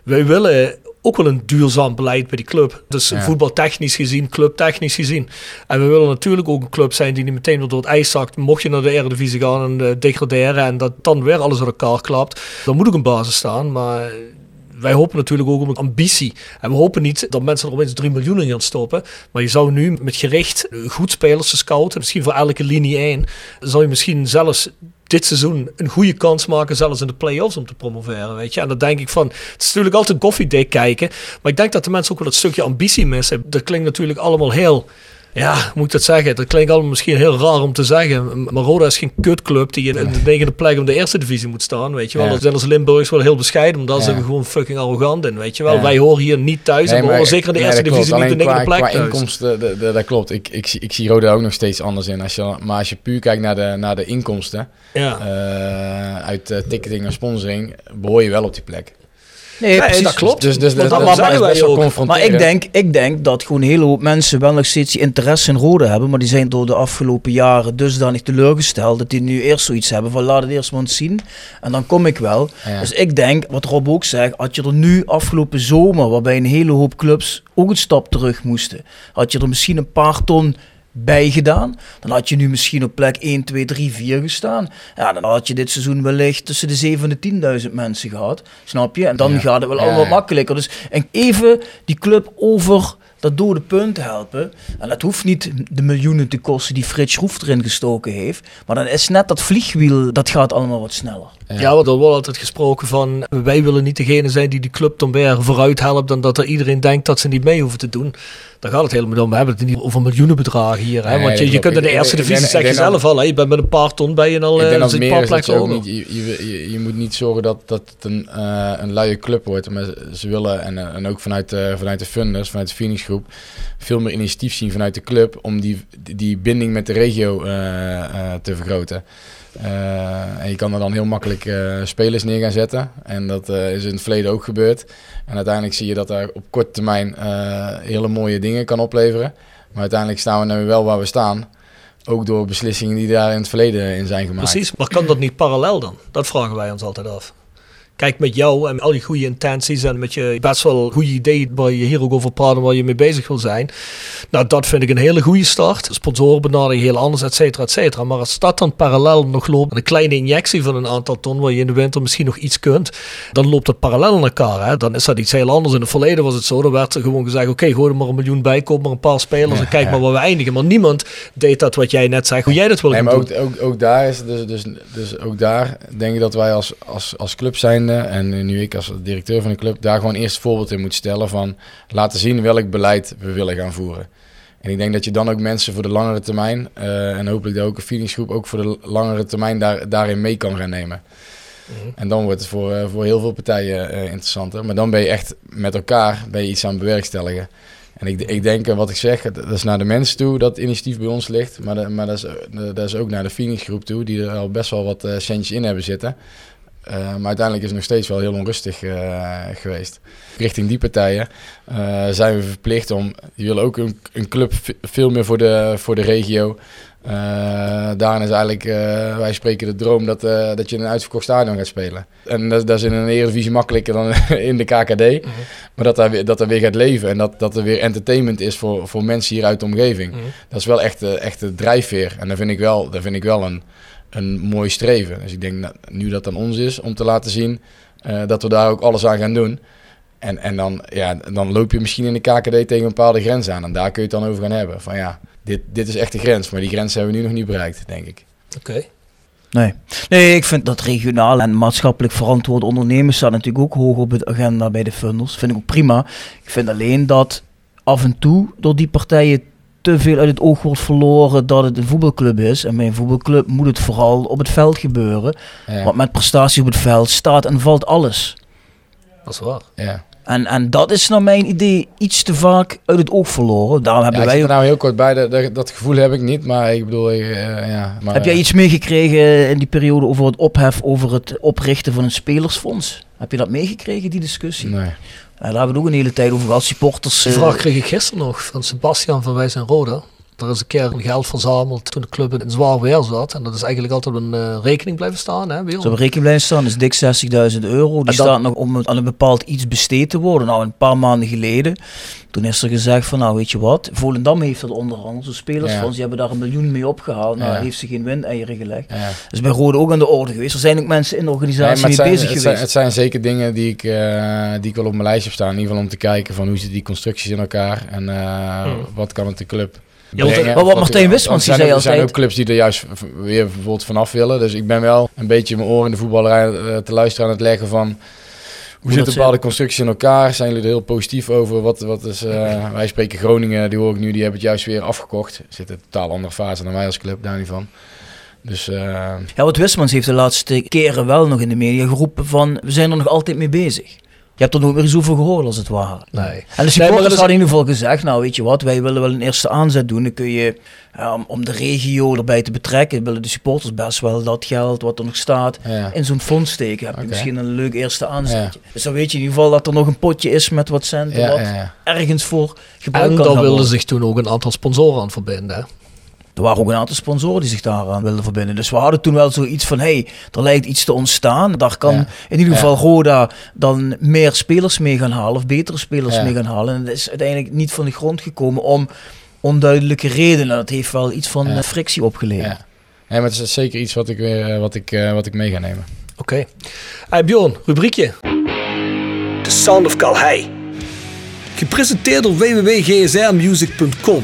Wij willen ook wel een duurzaam beleid bij die club. Dus Ja. voetbaltechnisch gezien, clubtechnisch gezien. En we willen natuurlijk ook een club zijn die niet meteen weer door het ijs zakt. Mocht je naar de Eredivisie gaan en eh, degraderen en dat dan weer alles uit elkaar klapt. Dan moet ook een basis staan, maar... Wij hopen natuurlijk ook op een ambitie. En we hopen niet dat mensen er opeens 3 miljoen in gaan stoppen. Maar je zou nu met gericht eh, goed spelers te scouten, misschien voor elke linie één, zou je misschien zelfs dit seizoen een goede kans maken, zelfs in de play-offs om te promoveren, weet je. En dan denk ik van, het is natuurlijk altijd koffiedik kijken, maar ik denk dat de mensen ook wel het stukje ambitie missen. Dat klinkt natuurlijk allemaal heel, ja, moet ik dat zeggen? Dat klinkt allemaal misschien heel raar om te zeggen, maar Roda is geen kutclub die in, in de negende plek om de eerste divisie moet staan, weet je wel. Dan zijn als Limburgers wel heel bescheiden, zijn we gewoon fucking arrogant in, weet je wel. Wij horen hier niet thuis en we horen zeker in de eerste dat divisie niet de negende plek qua thuis. inkomsten, de- de- dat klopt. Ik, ik, zie- ik zie Roda ook nog steeds anders in. Als je, maar als je puur kijkt naar de, naar de inkomsten, Ja. eh, uit eh, ticketing en sponsoring, behoor je wel op die plek. Nee, precies. dat klopt. Dus, dus dat, is best wel. Maar ik denk, ik denk dat gewoon een hele hoop mensen wel nog steeds die interesse in rode hebben. Maar die zijn door de afgelopen jaren dusdanig teleurgesteld. Dat die nu eerst zoiets hebben van laat het eerst maar eens zien. En dan kom ik wel. Ja. Dus ik denk, wat Rob ook zegt. Had je er nu afgelopen zomer, waarbij een hele hoop clubs ook een stap terug moesten. Had je er misschien een paar ton bij gedaan. Dan had je nu misschien op plek 1, 2, 3, 4 gestaan. Ja, dan had je dit seizoen wellicht tussen de 7 en de 10.000 mensen gehad. Snap je? En dan Ja. gaat het wel allemaal ja. makkelijker. Dus en even die club over dat dode punt helpen. En dat hoeft niet de miljoenen te kosten die Frits Roef erin gestoken heeft. Maar dan is net dat vliegwiel, dat gaat allemaal wat sneller. Ja, want er wordt altijd gesproken van wij willen niet degene zijn die die club dan weer vooruit helpt en dat er iedereen denkt dat ze niet mee hoeven te doen. Daar gaat het helemaal niet om. We hebben het niet over miljoenenbedragen hier. Hè? Nee, Want je, je kunt in de eerste divisie denk- ik zeg je denk dat- zelf al, hè, je bent met een paar ton ben je al eh, zit een meer paar plekken ook over. niet, je, je, je, moet niet zorgen dat, dat het een, eh, een luie club wordt. Maar ze willen, en, eh, en ook vanuit, de vanuit de funders, vanuit de Phoenix groep, veel meer initiatief zien vanuit de club om die, die binding met de regio eh, eh, te vergroten. Eh, en je kan er dan heel makkelijk spelers neer gaan zetten. En dat is in het verleden ook gebeurd. En uiteindelijk zie je dat daar op korte termijn hele mooie dingen kan opleveren. Maar uiteindelijk staan we nu wel waar we staan. Ook door beslissingen die daar in het verleden in zijn gemaakt. Precies, maar kan dat niet parallel dan? Dat vragen wij ons altijd af. Kijk, met jou en al je goede intenties en met je best wel goede ideeën waar je hier ook over praat en waar je mee bezig wil zijn. Nou, dat vind ik een hele goede start. Sponsoren benaderen heel anders, et cetera, et cetera. Maar als dat dan parallel nog loopt, een kleine injectie van een aantal ton, waar je in de winter misschien nog iets kunt, dan loopt dat parallel aan elkaar. Hè? Dan is dat iets heel anders. In het verleden was het zo, dan werd er gewoon gezegd, oké, gooi er maar een miljoen bij, koop maar een paar spelers en kijk maar waar we eindigen. Maar niemand deed dat wat jij net zei, hoe jij dat wil Nee, maar doen. ook, ook, ook daar is dus, dus, dus ook daar denk ik dat wij als, als, als club en nu ik als directeur van de club daar gewoon eerst voorbeeld in moet stellen van laten zien welk beleid we willen gaan voeren. En ik denk dat je dan ook mensen voor de langere termijn eh, en hopelijk ook een feelingsgroep ook voor de langere termijn daar, daarin mee kan gaan nemen. En dan wordt het voor, eh, voor heel veel partijen eh, interessanter. Maar dan ben je echt met elkaar ben je iets aan het bewerkstelligen. En ik, ik denk, wat ik zeg, dat is naar de mensen toe dat initiatief bij ons ligt. Maar, de- maar dat, is, dat is ook naar de Phoenix-groep toe, die er al best wel wat centjes in hebben zitten. Eh, maar uiteindelijk is het nog steeds wel heel onrustig eh, geweest. Richting die partijen eh, zijn we verplicht om, die willen ook een, een club veel meer voor de, voor de regio. Daarin is eigenlijk, wij spreken de droom dat, dat je in een uitverkocht stadion gaat spelen. En dat, dat is in een Eredivisie makkelijker dan [LAUGHS] in de KKD. Maar dat daar weer, dat er weer gaat leven en dat, dat er weer entertainment is voor, voor mensen hier uit de omgeving. Dat is wel echt, de- echt de drijfveer. En dat vind ik wel, dat vind ik wel een, een mooi streven. Dus ik denk dat nu dat aan ons is om te laten zien eh, dat we daar ook alles aan gaan doen. En, en dan, ja, dan loop je misschien in de KKD tegen een bepaalde grens aan. En daar kun je het dan over gaan hebben. Van ja, dit, dit is echt de grens. Maar die grens hebben we nu nog niet bereikt, denk ik. Oké. Nee. nee, ik vind dat regionaal en maatschappelijk verantwoord ondernemen staat natuurlijk ook hoog op de agenda bij de funders. Vind ik ook prima. Ik vind alleen dat af en toe door die partijen te veel uit het oog wordt verloren dat het een voetbalclub is. En bij een voetbalclub moet het vooral op het veld gebeuren. Ja. Want met prestatie op het veld staat en valt alles. Dat is waar. Ja. En, en dat is naar mijn idee iets te vaak uit het oog verloren. Daarom Ja, hebben ik wij er nou heel kort bij, dat, dat, dat gevoel heb ik niet. Maar ik bedoel, eh, ja. Maar, Heb jij iets meegekregen in die periode over het ophef over het oprichten van een spelersfonds? Heb je dat meegekregen, die discussie? Nee. Ja, daar hebben we ook een hele tijd over gehad. Supporters. Die eh, vraag kreeg ik gisteren nog van Sebastian van Wij zijn Roda. Er is een keer geld verzameld toen de club in zwaar weer zat. En dat is eigenlijk altijd op een eh, rekening blijven staan. Hè, ons. Zo op rekening blijven staan is dik 60.000 euro. Die staat nog om aan een bepaald iets besteed te worden. Nou, een paar maanden geleden. Toen is er gezegd van, nou weet je wat. Volendam heeft dat onder andere. Spelersfonds, Ja. die hebben daar een miljoen mee opgehaald. Nou, Ja. heeft ze geen windeieren gelegd. Ja. Dat is bij Rode ook aan de orde geweest. Er zijn ook mensen in de organisatie mee zijn, bezig het, geweest. zijn, het zijn zeker dingen die ik, eh, die ik wel op mijn lijstje heb staan. In ieder geval om te kijken van hoe zitten die constructies in elkaar. En eh, Hmm. wat kan het de club brengen. maar wat Martijn Wismans, zei Er zijn altijd- ook clubs die er juist weer bijvoorbeeld vanaf willen. Dus ik ben wel een beetje mijn oren in de voetballerij eh, te luisteren aan het leggen van... Hoe dat zitten bepaalde constructies in elkaar? Zijn jullie er heel positief over? Wat, wat is, eh, wij spreken Groningen, die hoor ik nu, die hebben het juist weer afgekocht. Zit in een totaal andere fase dan wij als club, daar niet van. Dus eh, Ja, wat Wismans heeft de laatste keren wel nog in de media geroepen van... We zijn er nog altijd mee bezig. Je hebt er nooit meer eens over gehoord, als het ware. Nee. En de supporters is- hadden in ieder geval gezegd, nou weet je wat, wij willen wel een eerste aanzet doen. Dan kun je, ja, om, de regio erbij te betrekken, willen de supporters best wel dat geld wat er nog staat ja. in zo'n fonds steken. Heb je misschien een leuk eerste aanzetje. Dus dan weet je in ieder geval dat er nog een potje is met wat centen, Ja, wat ja, ja. ergens voor gebruikt En kan daar gaan wilden worden. zich toen ook een aantal sponsoren aan verbinden. Er waren ook een aantal sponsoren die zich daaraan wilden verbinden. Dus we hadden toen wel zoiets van, hé, hey, er lijkt iets te ontstaan. Daar kan Ja. in ieder Ja. geval Roda dan meer spelers mee gaan halen, of betere spelers Ja. mee gaan halen. En dat is uiteindelijk niet van de grond gekomen om onduidelijke redenen. Dat heeft wel iets van Ja. eh, frictie opgeleverd. Ja. Nee, maar het is zeker iets wat ik, weer, eh, wat ik, eh, wat ik mee ga nemen. Oké. Hey Bjorn, rubriekje. The Sound of Calhei. Gepresenteerd door www.gsrmusic.com.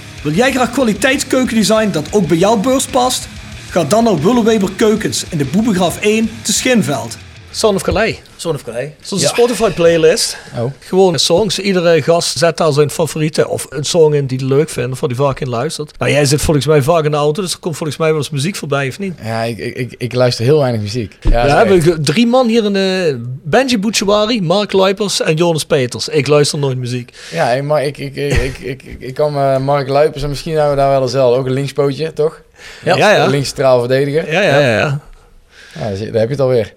Wil jij graag kwaliteitskeukendesign dat ook bij jouw beurs past? Ga dan naar Willeweber Keukens in de Boebegraaf 1 te Schinveld. Son of Calais. Son of Calais. Zo'n Spotify playlist. Oh. Gewoon songs. Iedere gast zet daar zijn favoriete of een song in die hij leuk vindt, of waar hij vaak in luistert. Nou, jij zit volgens mij vaak in de auto, dus er komt volgens mij wel eens muziek voorbij, of niet? Ja, ik, ik, ik, ik luister heel weinig muziek. Ja, We dat is hebben echt- drie man hier in de Benji Bouchouari, Mark Luipers en Jonas Peters. Ik luister nooit muziek. Ja, maar ik, ik, ik, ik, ik, ik, ik kan me Mark Luipers en misschien hebben we daar wel dezelfde. Ook een linkspootje, toch? Ja, ja. ja. Links centraal verdediger. Ja, ja, ja. daar heb je het alweer.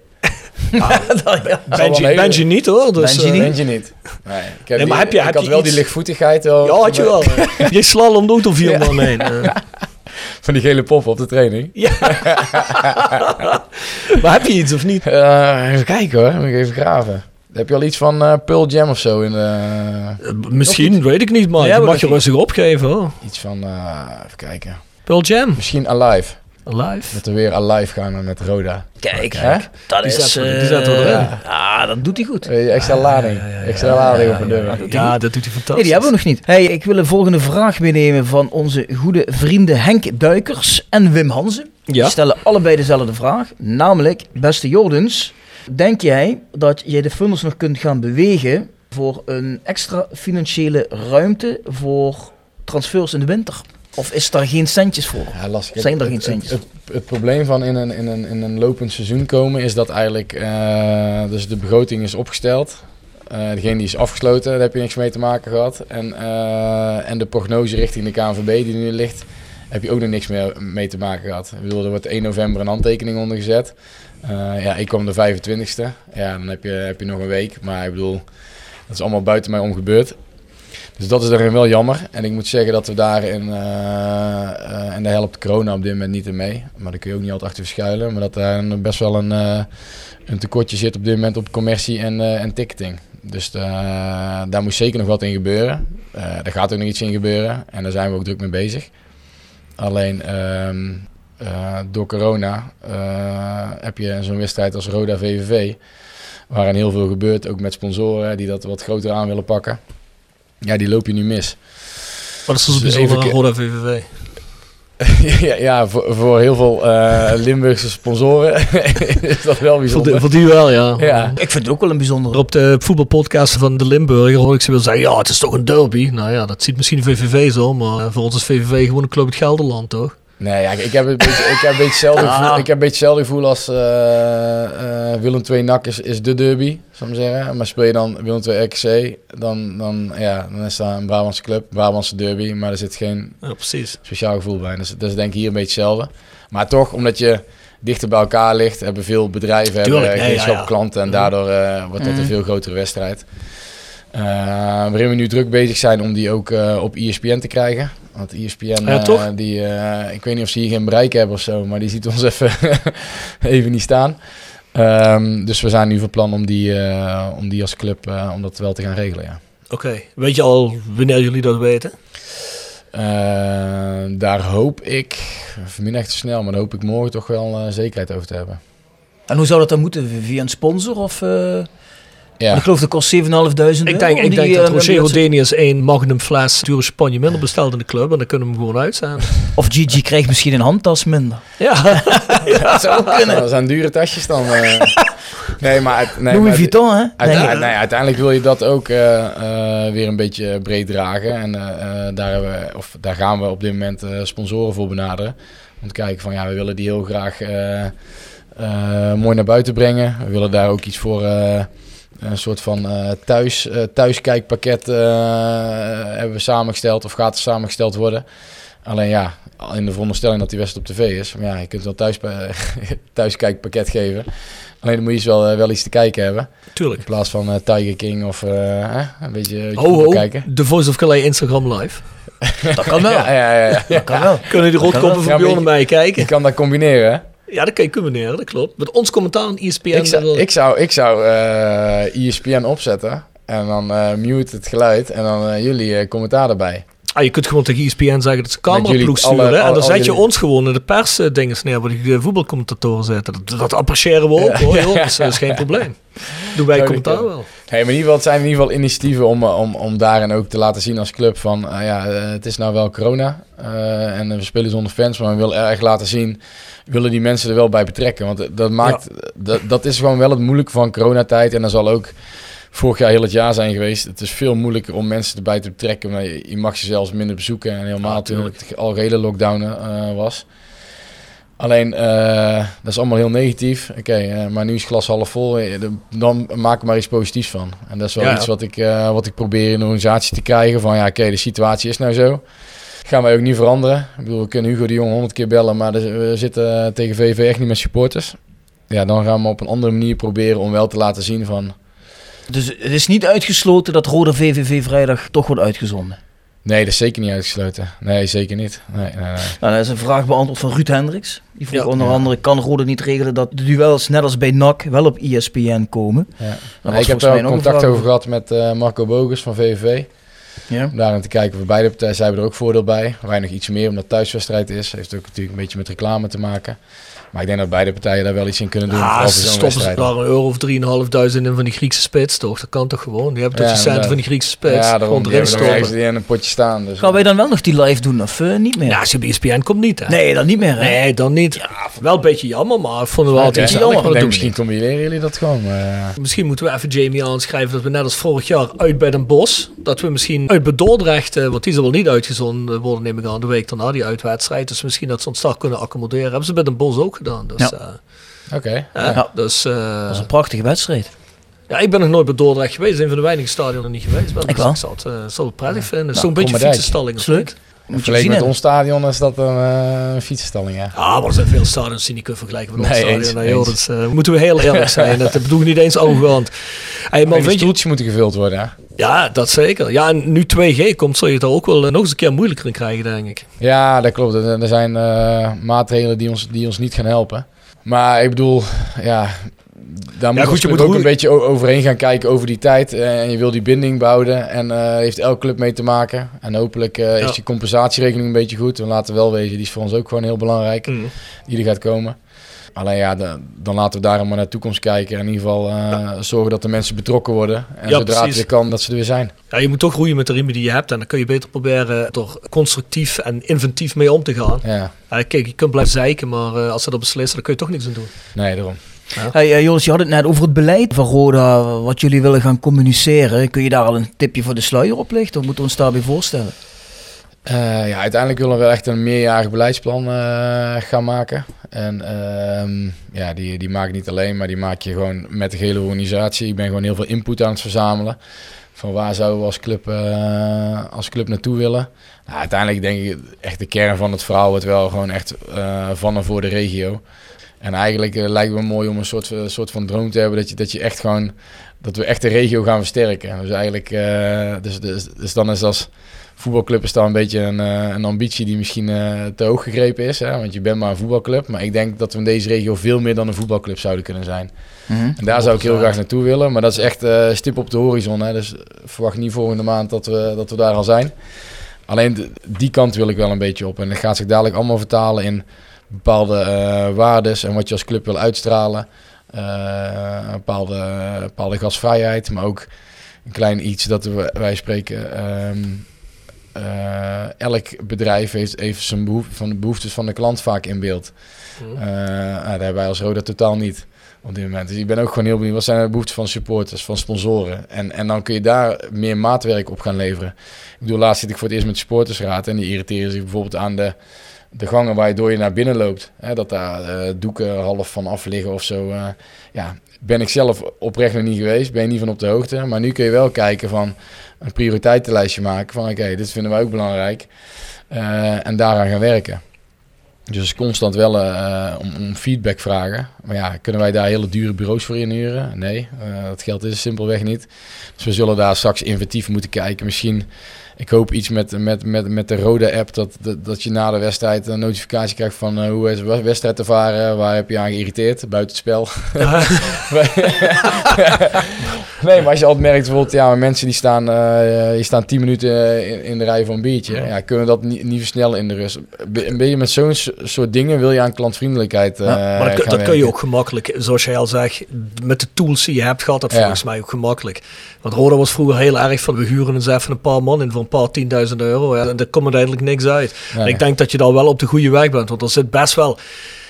Hele- [LAUGHS] Benji niet hoor. Dus, Benji eh, niet? Je niet. Nee, ik heb, Nee, maar die- heb je- ik heb had je wel iets- die lichtvoetigheid. Wel, Ja, had je wel. [LAUGHS] je slalomt ook door vier man heen. eh. [LAUGHS] Van die gele poppen op de training. maar heb je iets of niet? Eh, even kijken hoor, moet ik even graven. Heb je al iets van eh Pearl Jam of zo in de... Eh, Misschien, weet ik niet, maar Ja, je mag je rustig opgeven hoor. Iets van, eh, even kijken. Pearl Jam, Misschien Alive. Alive. Dat we weer Alive gaan met Roda. Kijk, Hè? dat Die is... eh, die we erin. Ja, dat doet hij goed. Extra lading. Extra lading op een deur. Ja, dat doet hij fantastisch. Nee, die hebben we nog niet. Hey, ik wil een volgende vraag meenemen van onze goede vrienden Henk Duikers en Wim Hansen. Ja. Die stellen allebei dezelfde vraag. Namelijk, beste Jordens, denk jij dat jij de funders nog kunt gaan bewegen voor een extra financiële ruimte voor transfers in de winter? Of is daar geen centjes voor? Ja, lastig. Zijn er Het- geen centjes? Het, het, het probleem van in een, in, een, in een lopend seizoen komen is dat eigenlijk... eh, dus de begroting is opgesteld. Eh degene die is afgesloten, daar heb je niks mee te maken gehad. En, eh, en de prognose richting de KNVB die nu ligt, heb je ook nog niks meer mee te maken gehad. Ik bedoel, er wordt 1 november een handtekening onder gezet. Eh, ja, ik kwam de 25ste. Ja, dan heb je, heb je nog een week. Maar ik bedoel, dat is allemaal buiten mij om gebeurd. Dus dat is daarin wel jammer. En ik moet zeggen dat we daarin, eh, eh, en daar helpt corona op dit moment niet in mee. Maar daar kun je ook niet altijd achter verschuilen. Maar dat daar best wel een, eh, een tekortje zit op dit moment op commercie en, eh, en ticketing. Dus eh, daar moet zeker nog wat in gebeuren. Eh daar gaat ook nog iets in gebeuren. En daar zijn we ook druk mee bezig. Alleen ehm, eh, door corona eh, heb je zo'n wedstrijd als Roda VVV. Waarin heel veel gebeurt, ook met sponsoren die dat wat groter aan willen pakken. Ja, die loop je nu mis. Wat is er zo Dus bijzonder aan Roda VVV? ja, ja voor, voor heel veel eh, Limburgse sponsoren [LAUGHS] is dat wel Voor, bijzonder. die- voor die wel, ja. Ja. Ik vind het ook wel een bijzondere. Op de voetbalpodcast van de Limburger hoor ik ze wel zeggen, ja, het is toch een derby. Nou ja, dat ziet misschien VVV zo, maar voor ons is VVV gewoon een club uit Gelderland, toch? Nee, ja, ik heb een beetje, ik heb een beetje hetzelfde gevoel, ik heb een beetje hetzelfde gevoel als eh, eh, Willem II NAC is, is de derby, zou ik maar zeggen. Maar speel je dan Willem II RKC, dan, dan, ja, dan is dat een Brabantse club, Brabantse derby. Maar er zit geen Ja, precies. speciaal gevoel bij. Dus dat is denk ik hier een beetje hetzelfde. Maar toch, omdat je dichter bij elkaar ligt, hebben veel bedrijven Tuurlijk, hebben nee, geen ja, ja. klanten en daardoor eh, wordt dat een veel grotere wedstrijd. Eh, waarin we nu druk bezig zijn om die ook eh, op ESPN te krijgen. Want ESPN, Ja, eh, die, eh, ik weet niet of ze hier geen bereik hebben of zo, maar die ziet ons [LAUGHS] even, even niet staan. Ehm, dus we zijn nu van plan om die, eh, om die als club eh, om dat wel te gaan regelen. Ja. Oké, weet je al wanneer jullie dat weten? Eh, daar hoop ik, vanmiddag echt te snel, maar daar hoop ik morgen toch wel zekerheid over te hebben. En hoe zou dat dan moeten? Via een sponsor? Of, eh, Ja, Ik geloof dat kost 7.500 euro. Ik denk, ik die, denk dat eh, Roger mensen- Rodenius één magnum fles dure champagne minder bestelt in de club en dan kunnen we hem gewoon uitzenden. [LAUGHS] Of Gigi krijgt misschien een handtas minder. [LAUGHS] [LAUGHS] Ja, Dat zou ook kunnen. dat zijn dure tasjes dan. eh. nee, maar, nee, Louis maar Vuitton, hè? uite- Nee. nee, uiteindelijk wil je dat ook eh, eh, weer een beetje breed dragen. En eh, eh, daar, hebben we, of, daar gaan we op dit moment eh, sponsoren voor benaderen. Om te kijken van ja, we willen die heel graag eh, eh, mooi naar buiten brengen. We willen daar ook iets voor. Een soort van eh, thuis, eh, thuiskijkpakket eh, hebben we samengesteld of gaat er samengesteld worden. Alleen ja, in de veronderstelling dat die wedstrijd op tv is. Maar ja, je kunt wel thuis, [LAUGHS] thuiskijkpakket geven. Alleen dan moet je eens wel, wel iets te kijken hebben. tuurlijk. In plaats van eh, Tiger King of eh, hè, een beetje, voetbal ho, kijken. The Voice of Calais Instagram live. [LAUGHS] Dat kan wel. Ja, ja, ja, ja. Dat kan wel. Kunnen die rotkoppen van Bjorn mij Je kijken? kan dat combineren, hè? Ja, dat kan je combineren, dat klopt. Met ons commentaar aan ESPN. Ik zou, ik zou, ik zou eh, ESPN opzetten en dan eh, mute het geluid en dan eh, jullie commentaar erbij. Ah, je kunt gewoon tegen ESPN zeggen dat ze cameraploeg alle- sturen. en dan zet je jullie- ons gewoon in de pers dingen neer waar die voetbalcommentatoren zitten. Dat, dat appreciëren we ook Ja. hoor, Dat is geen probleem. Doen wij commentaar wel. Hey, maar in ieder geval, het zijn in ieder geval initiatieven om, eh, om, om daarin ook te laten zien als club van, ah ja, eh, het is nou wel corona eh, en we spelen zonder fans, maar we willen erg laten zien, willen die mensen er wel bij betrekken. Want dat maakt, dat, dat is gewoon wel het moeilijke van coronatijd en dat zal ook vorig jaar heel het jaar zijn geweest. Het is veel moeilijker om mensen erbij te betrekken, maar je, je mag ze zelfs minder bezoeken en helemaal Ja, toen het algehele lockdown eh, was. Alleen, eh, dat is allemaal heel negatief. Oké, eh, maar nu is glas half vol. Eh, Dan maak er maar iets positiefs van. En dat is wel Ja. iets wat ik, wat ik probeer in de organisatie te krijgen. Van ja, oké, de situatie is nou zo. Gaan wij ook niet veranderen. Ik bedoel, we kunnen Hugo de Jong honderd keer bellen, maar we zitten tegen VV echt niet met supporters. Ja, dan gaan we op een andere manier proberen om wel te laten zien van... Dus het is niet uitgesloten dat Rode VVV vrijdag toch wordt uitgezonden. Nee, dat is zeker niet uitgesloten. Nee, zeker niet. Nee, nee, nee. Nou, dat is een vraag beantwoord van Ruud Hendricks. Die vroeg Ja. onder andere, kan Rode niet regelen dat de duels net als bij NAC wel op ESPN komen? Ja. Was ik heb daar ook contact over gehad met eh, Marco Bogus van VVV. Ja. Om daarin te kijken voor beide partijen. Zij hebben er ook voordeel bij. Wij nog iets meer omdat het thuiswedstrijd is. Heeft ook natuurlijk een beetje met reclame te maken. Maar ik denk dat beide partijen daar wel iets in kunnen doen. Ah, ze stoppen ze daar een euro of 3.500 in van die Griekse spits, toch? Dat kan toch gewoon? Die hebben toch Ja, de centen van die Griekse spits? Ja, daarom. Die erin stoppen. in een potje staan. Dus Gaan wij dan wel nog die live doen of eh, niet meer? Ja, als je op ESPN komt niet, hè? nee, dan niet meer. Hè? Nee, dan niet. wel een beetje jammer, maar ik vond het wel altijd jammer. Denk, we misschien niet. combineren jullie dat gewoon. maar, eh, Misschien moeten we even Jamie aanschrijven dat we net als vorig jaar uit bij Den Bosch, dat we misschien uit bij Dordrecht, eh, want die zal wel niet uitgezonden worden, neem ik aan, de week daarna, die uitwedstrijd. Dus misschien dat ze ons daar kunnen accommoderen. Hebben ze bij Den Bosch ook gedaan. Dus, Ja. eh, Oké. eh, Ja. dus eh, Dat was een prachtige wedstrijd. ja, ik ben nog nooit bij Dordrecht geweest. Een van de weinige stadions niet geweest. ben. Ik Dus wel. Ik zal het, eh, zal het prettig vinden. Nou, Zo'n beetje fietsenstalling. Is leuk. Vergeleken met ons stadion is dat een uh, fietsenstalling, ja. Ah, maar er zijn veel stadions die niet kunnen vergelijken met ons Nee, stadion. Nee, joh, eens. dat moeten we heel eerlijk zijn. [LAUGHS] Dat bedoel ik niet eens arrogant. Hey, maar weet je, moeten gevuld worden, hè? Ja, dat zeker. Ja, en nu 2G komt, zul je het er ook wel eh, nog eens een keer moeilijker in krijgen, denk ik. Ja, dat klopt. Er, zijn eh, maatregelen die ons, die ons niet gaan helpen. Maar ik bedoel, ja, daar moet, goed, je moet ook een beetje overheen gaan kijken over die tijd. Eh, en je wil die binding behouden. En eh heeft elke club mee te maken. En hopelijk Ja. is die compensatieregeling een beetje goed. We laten wel wezen, die is voor ons ook gewoon heel belangrijk. Mm. Die er gaat komen. Alleen ja, de- dan laten we daar maar naar de toekomst kijken. En in ieder geval eh, zorgen dat de mensen betrokken worden. En Ja, zodra het precies. weer kan, dat ze er weer zijn. Ja, je moet toch groeien met de riemen die je hebt. En dan kun je beter proberen er constructief en inventief mee om te gaan. Ja, Ja, kijk, je kunt blijven zeiken, maar eh, als ze dat beslissen, dan kun je toch niks aan doen. nee, daarom. Hey, eh, Joris, je had het net over het beleid van Roda, wat jullie willen gaan communiceren. Kun je daar al een tipje voor de sluier op lichten? Of moeten we ons daarbij voorstellen? Eh, ja, uiteindelijk willen we echt een meerjarig beleidsplan eh, gaan maken. En ehm, ja, die, die maak ik niet alleen, maar die maak je gewoon met de hele organisatie. Ik ben gewoon heel veel input aan het verzamelen. Van waar zouden we als club, eh, als club naartoe willen. Nou, uiteindelijk denk ik echt de kern van het verhaal wordt wel gewoon echt van en voor de regio. En eigenlijk lijkt me mooi om een soort, soort van droom te hebben dat je, dat je echt gewoon, dat we echt de regio gaan versterken. Dus eigenlijk, dus, dus, dus dan is als voetbalclub is dan een beetje een, eh, een ambitie die misschien eh, te hoog gegrepen is. Hè? Want je bent maar een voetbalclub. Maar ik denk dat we in deze regio veel meer dan een voetbalclub zouden kunnen zijn. En daar zou ik heel graag naartoe willen. Maar dat is echt eh, stip op de horizon. Hè? Dus verwacht niet volgende maand dat we, dat we daar al zijn. Alleen die kant wil ik wel een beetje op. En dat gaat zich dadelijk allemaal vertalen in bepaalde eh waardes en wat je als club wil uitstralen. Eh, een bepaalde, bepaalde gastvrijheid, maar ook een klein iets dat we, wij spreken. ehm, eh, elk bedrijf heeft, heeft zijn behoefte, van de behoeftes van de klant vaak in beeld. Nou, dat hebben wij als Roda totaal niet op dit moment. Dus ik ben ook gewoon heel benieuwd. Wat zijn de behoeften van supporters, van sponsoren? En, en dan kun je daar meer maatwerk op gaan leveren. Ik bedoel, laatst zit ik voor het eerst met supportersraad. En die irriteren zich bijvoorbeeld aan de, de gangen waar je door je naar binnen loopt. Hè, dat daar eh, doeken half van af liggen of zo. eh. ja, ben ik zelf oprecht nog niet geweest. Ben je niet van op de hoogte. Maar nu kun je wel kijken van een prioriteitenlijstje maken. Van oké, dit vinden wij ook belangrijk. Eh, en daaraan gaan werken. Dus constant wel eh, om, om feedback vragen. Maar ja, kunnen wij daar hele dure bureaus voor inhuren? Nee, eh, dat geld is simpelweg niet. Dus we zullen daar straks inventief moeten kijken. Misschien ik hoop iets met, met, met, met de rode app, dat, dat, dat je na de wedstrijd een notificatie krijgt van eh, hoe is de wedstrijd te varen, waar heb je aan geïrriteerd, buiten het spel. [LAUGHS] [LAUGHS] nee, maar als je altijd merkt, bijvoorbeeld, ja, mensen die staan, eh die staan 10 minuten in, in de rij voor een biertje, ja. kunnen dat niet, niet versnellen in de rust. Be- Een beetje met zo'n soort dingen wil je aan klantvriendelijkheid eh Ja, maar dat, kun je ook gemakkelijk, zoals jij al zegt, met de tools die je hebt, gaat dat Ja. volgens mij ook gemakkelijk. Want Roda was vroeger heel erg van, we huren eens even een paar man in voor een paar tienduizend euro. Ja, en er komt uiteindelijk niks uit. Nee. En ik denk dat je daar wel op de goede weg bent, want er zit best wel...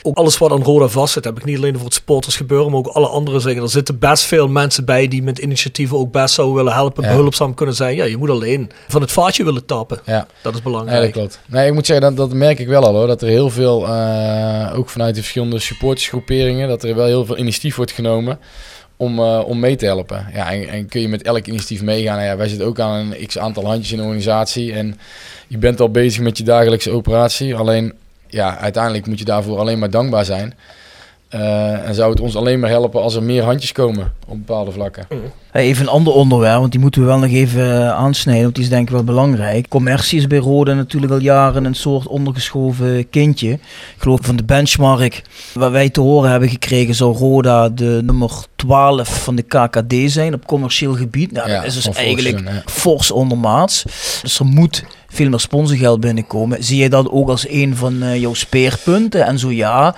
Ook alles wat aan Roda vast zit, heb ik niet alleen over het supporters gebeuren, maar ook alle andere dingen. Er zitten best veel mensen bij die met initiatieven ook best zouden willen helpen, Ja. behulpzaam kunnen zijn. Ja, je moet alleen van het vaatje willen tappen. Ja. Dat is belangrijk. dat klopt. Nee, ik moet zeggen, dat, dat merk ik wel al hoor. Dat er heel veel, eh, ook vanuit de verschillende supportersgroeperingen, dat er wel heel veel initiatief wordt genomen om, eh, om mee te helpen. Ja, en, en kun je met elk initiatief meegaan. Nou ja, wij zitten ook aan een x aantal handjes in de organisatie. En je bent al bezig met je dagelijkse operatie. Alleen, ja, uiteindelijk moet je daarvoor alleen maar dankbaar zijn. Eh, en zou het ons alleen maar helpen als er meer handjes komen op bepaalde vlakken. Hey, Even een ander onderwerp, want die moeten we wel nog even eh, aansnijden, want die is denk ik wel belangrijk. Commercie is bij Roda natuurlijk al jaren een soort ondergeschoven kindje. Ik geloof van de benchmark waar wij te horen hebben gekregen, zou Roda de nummer 12 van de KKD zijn op commercieel gebied. Nou, Ja, dat is dus eigenlijk ja. fors ondermaats. Dus er moet veel meer sponsorgeld binnenkomen. Zie je dat ook als een van eh, jouw speerpunten? En zo ja,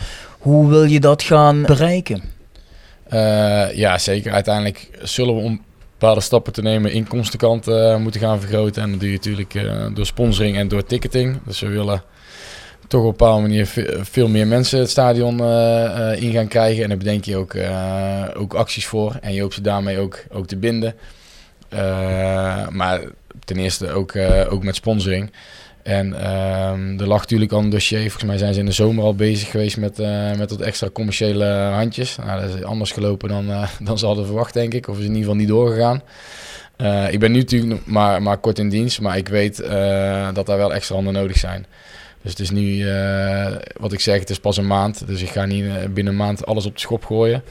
hoe wil je dat gaan bereiken? Eh, ja, zeker. Uiteindelijk zullen we om bepaalde stappen te nemen inkomstenkant eh moeten gaan vergroten. En dat doe je natuurlijk eh, door sponsoring en door ticketing. Dus we willen toch op een bepaalde manier ve- veel meer mensen het stadion in gaan krijgen. En daar bedenk je ook, ook acties voor. En je hoopt ze daarmee ook, ook te binden. Maar ten eerste ook, ook met sponsoring. En ehm, er lag natuurlijk al een dossier. Volgens mij zijn ze in de zomer al bezig geweest met, eh, met wat extra commerciële handjes. Nou, dat is anders gelopen dan, eh, [LAUGHS] dan ze hadden verwacht, denk ik. Of is in ieder geval niet doorgegaan. Eh, ik ben nu natuurlijk maar, maar kort in dienst, maar ik weet dat daar wel extra handen nodig zijn. Dus het is nu, wat ik zeg, het is pas een maand. Dus ik ga niet binnen een maand alles op de schop gooien.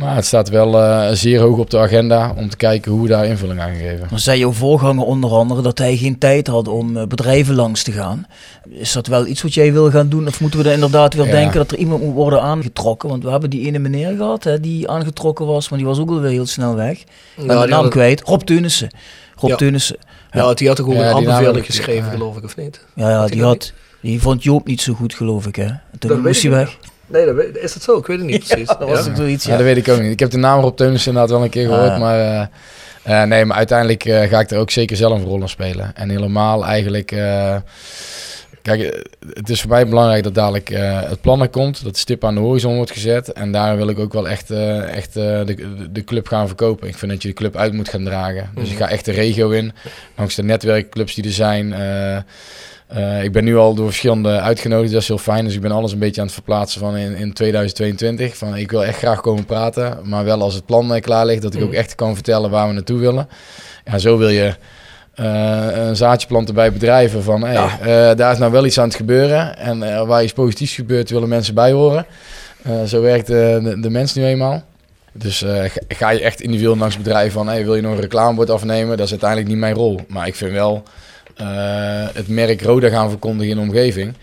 Maar het staat wel eh, zeer hoog op de agenda om te kijken hoe we daar invulling aan geven. Dan zei jouw voorganger onder andere dat hij geen tijd had om eh, bedrijven langs te gaan. Is dat wel iets wat jij wil gaan doen? Of moeten we er inderdaad weer Ja. denken dat er iemand moet worden aangetrokken? Want we hebben die ene meneer gehad hè, die aangetrokken was, maar die was ook alweer heel snel weg. Ben Ja, de die naam had- kwijt. Rob Teunissen. Rob Ja. Teunissen. Ja, die had ook Ja, een aanbeveling geschreven, ja. geloof ik, of niet? Ja, ja die, had, die vond Joop niet zo goed, geloof ik. Hè. Toen moest hij weg. Nee, dat weet- is dat zo? Ik weet het niet [LAUGHS] precies. dat was Ja. zoiets. Ja, Ja. dat weet ik ook niet. Ik heb de naam Rob Teunissen inderdaad wel een keer gehoord. Ah. Maar, eh, eh, nee, maar uiteindelijk eh, ga ik er ook zeker zelf een rol in spelen. En helemaal eigenlijk... eh, kijk, het is voor mij belangrijk dat dadelijk eh, het plan er komt. Dat de stip aan de horizon wordt gezet. En daar wil ik ook wel echt, eh, echt eh, de, de club gaan verkopen. Ik vind dat je de club uit moet gaan dragen. Dus ik ga echt de regio in. Langs de netwerkclubs die er zijn... eh, ik ben nu al door verschillende uitgenodigd, dat is heel fijn. Dus ik ben alles een beetje aan het verplaatsen van in, in 2022. Van ik wil echt graag komen praten, maar wel als het plan eh, klaar ligt, dat ik ook echt kan vertellen waar we naartoe willen. Ja, zo wil je eh, een zaadje planten bij bedrijven van hey, daar is nou wel iets aan het gebeuren. En waar iets positiefs gebeurt, willen mensen bij horen. Zo werkt de, de mens nu eenmaal. Dus ga, je echt individueel langs bedrijven van hey, wil je nog een reclamebord afnemen? Dat is uiteindelijk niet mijn rol. Maar ik vind wel het merk Roda gaan verkondigen in de omgeving.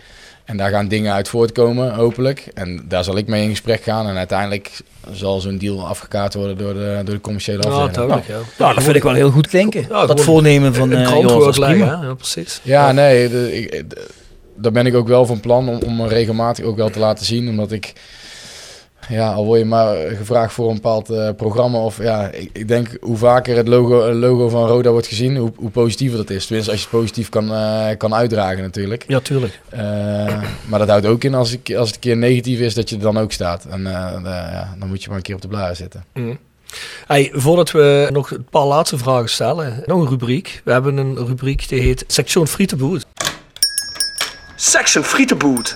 En daar gaan dingen uit voortkomen, hopelijk. En daar zal ik mee in gesprek gaan. En uiteindelijk zal zo'n deal afgekaart worden door de, door de commerciële Ja, afdeling. duidelijk, ja. Nou, dat vind ik wel heel goed klinken. Ja, dat voornemen van een eh leggen? Ja, precies. Ja, nee, de- ik, de- daar ben ik ook wel van plan om, om me regelmatig ook wel te laten zien. Omdat ik, ja, al word je maar gevraagd voor een bepaald eh, programma. Of ja, ik, ik denk hoe vaker het logo, logo van Roda wordt gezien, hoe, hoe positiever dat is. Tenminste, als je het positief kan, eh, kan uitdragen natuurlijk. Ja, tuurlijk. Eh, maar dat houdt ook in als, ik, als het een keer negatief is, dat je er dan ook staat. En eh, eh, ja, dan moet je maar een keer op de blaren zitten. Hey, voordat we nog een paar laatste vragen stellen, nog een rubriek. We hebben een rubriek die heet Section Frietenboot. Section Frietenboot.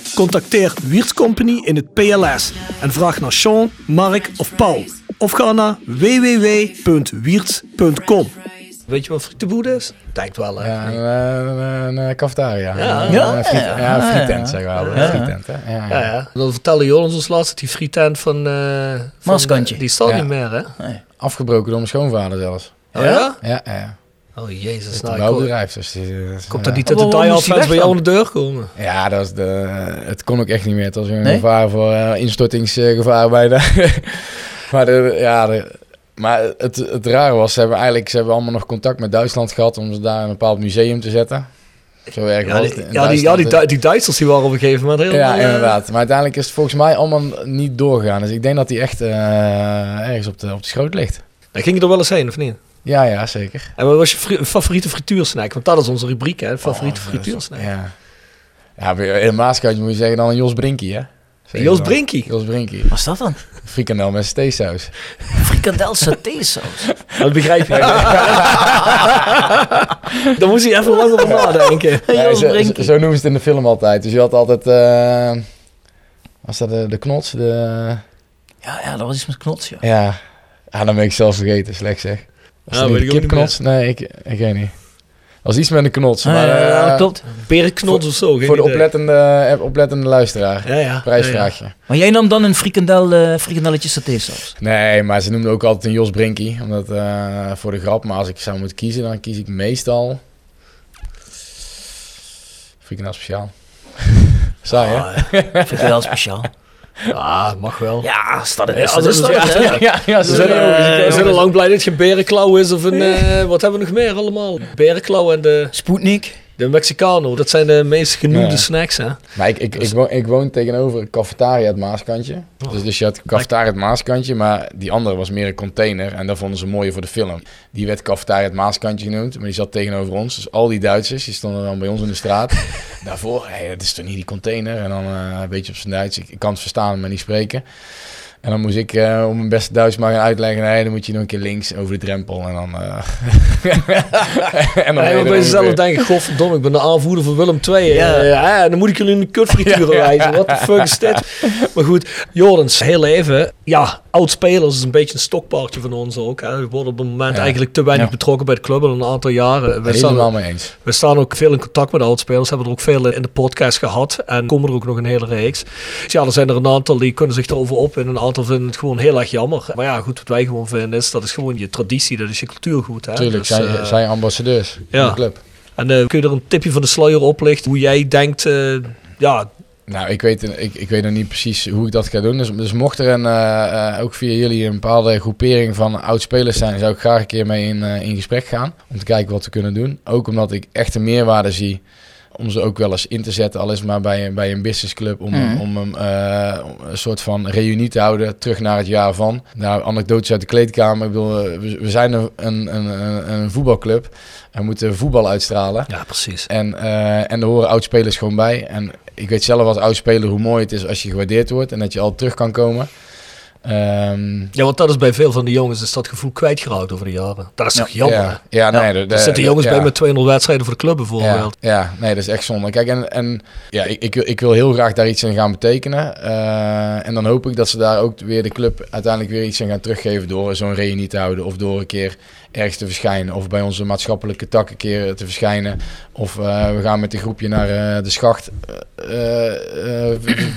Contacteer Wiert's Company in het PLS en vraag naar Sean, Mark of Paul. Of ga naar www.wierts.com. Weet je wat frietenboede is? Denk wel, hè? Ja, een, een, een, een cafetaria. Ja. Een, Ja. een friet- Ja. ja, een Ja. frietent zeggen we. Frietent, hè? Ja, Ja, ja. Dan vertelde Jonas ons laatst dat die frietent van... eh van Maaskantje. Die staat Ja. niet meer, hè? Afgebroken door mijn schoonvader zelfs. Oh ja? Ja, ja. Oh jezus, Het is nou, bouwbedrijf. Dus die, eh, Komt dat niet dat Maar de waarom die moest hij fans bij jou aan de deur komen? Ja, dat was de, het kon ook echt niet meer. Het was een Nee? gevaar voor eh, instortingsgevaar bijna. [LAUGHS] maar de, ja, de- maar het, het rare was, ze hebben eigenlijk ze hebben allemaal nog contact met Duitsland gehad om ze daar in een bepaald museum te zetten. Zo erg Ja, was die, ja, die, ja die, Du- die Duitsers die waren op een gegeven moment helemaal... Ja, eh, inderdaad. Maar uiteindelijk is het volgens mij allemaal niet doorgegaan. Dus ik denk dat hij echt eh, ergens op de, op de schoot ligt. Dan ging je er wel eens heen, of niet? Ja, ja, zeker. En wat was je fri- favoriete frituursnack? Want dat is onze rubriek, hè? Favoriete Oh, frituursnack. Ja. Ja, in Maaskantje moet je zeggen dan een Jos Brinkie, hè? Zeg Jos. Brinkie? Jos Brinkie. Wat is dat dan? Frikandel met steeksaus. Frikandel satésaus. [LAUGHS] Dat begrijp je. [LAUGHS] Dan moest hij even lang over nadenken. Ja, [LAUGHS] Jos zo, Brinkie. zo, zo noemen ze het in de film altijd. Dus je had altijd... eh was dat de, de knots? De, Ja, ja, dat was iets met knots, ja. ja. ja, dan ben ik zelf vergeten. Slecht zeg. Dat weet ik kipknots? Nee, ik, ik weet niet. was iets met een knots. Ah, maar, ja, eh, dat klopt. Berenknots of zo. voor de idee. oplettende, eh, oplettende luisteraar. Ja, ja. Prijsvraagje. Maar jij nam dan een frikandel, eh frikandelletje satésaus. Nee, maar ze noemden ook altijd een Jos Brinkie. Omdat, voor de grap. Maar als ik zou moeten kiezen, dan kies ik meestal... Frikandel speciaal. [LAUGHS] Saai, hè? Ah, Frikandel speciaal. Ja, mag wel. Ja, staat er Ja, dat het- ja, ja, zo zijn, zijn eh, we zijn al lang blij dat geen berenklauw is of een... eh, wat hebben we nog meer allemaal? Berenklauw en de, Sputnik. De Mexicano. Dat zijn de meest genoemde Ja. snacks, hè? Maar ik, ik, ik, woon, ik woon tegenover een cafetaria het Maaskantje. Dus, dus je had cafetaria het Maaskantje, maar die andere was meer een container. En dat vonden ze mooier voor de film. Die werd cafetaria het Maaskantje genoemd, maar die zat tegenover ons. Dus al die Duitsers, die stonden dan bij ons in de straat. [LAUGHS] Daarvoor, hé, dat is toch niet die container? En dan eh, een beetje op zijn Duits. Ik, ik kan het verstaan, maar niet spreken. En dan moest ik eh, om mijn beste Duits maar gaan uitleggen. Nee, dan moet je nog een keer links over de drempel. En dan... eh [LAUGHS] en Ja, ben je jezelf ongeveer. denken, godverdomme, ik ben de aanvoerder van Willem II. Ja. Ja. ja, en dan moet ik jullie een kutfrituur Ja, ja, wijzen. Wat de fuck is dit? Maar goed, Jordens, heel even. Ja, oud-spelers is een beetje een stokpaardje van ons ook. Hè. We worden op het moment Ja. eigenlijk te weinig Ja. betrokken bij de club al een aantal jaren. We staan, mee eens. we staan ook veel in contact met oud-spelers. Hebben er ook veel in de podcast gehad. En komen er ook nog een hele reeks. Dus ja, er zijn er een aantal die kunnen zich erover op. En een aantal vinden het gewoon heel erg jammer. Maar ja, goed, wat wij gewoon vinden is, dat is gewoon je traditie. Dat is je cultuurgoed. Hè. Tuurlijk, Dus, zijn, eh, ambassadeurs ja. van de club. En eh, kun je er een tipje van de sluier oplichten? Hoe jij denkt, eh, ja, Nou, ik weet, ik, ik weet nog niet precies hoe ik dat ga doen. Dus, dus mocht er een, ook via jullie een bepaalde groepering van oud-spelers zijn, zou ik graag een keer mee in, in gesprek gaan. Om te kijken wat we kunnen doen. Ook omdat ik echt een meerwaarde zie om ze ook wel eens in te zetten. Al is het maar bij, een- bij een businessclub. Om, Mhm. om een, eh, een soort van reunie te houden. Terug naar het jaar van. Nou, anekdotes uit de kleedkamer. Ik bedoel, eh, we, we zijn een, een, een, een voetbalclub. We moeten voetbal uitstralen. ja, precies. En, eh, en er horen oudspelers gewoon bij. En ik weet zelf als oudspeler hoe mooi het is als je gewaardeerd wordt en dat je al terug kan komen. Ehm, Ja, want dat is bij veel van de jongens is dat gevoel kwijtgeraakt over de jaren. Dat is toch jammer, ja, ja, nee, de- Er zitten jongens bij met 200 wedstrijden voor de club bijvoorbeeld. Ja, nee, dat is echt zonde. Kijk, en, en ja, ik, ik, wil- ik wil heel graag daar iets in gaan betekenen. Eh, en dan hoop ik dat ze daar ook weer de club uiteindelijk weer iets in gaan teruggeven door zo'n reunie te houden. Of door een keer ergens te verschijnen. Of bij onze maatschappelijke tak een keer te verschijnen. Of eh, we gaan met een groepje naar eh, de schacht. Eh,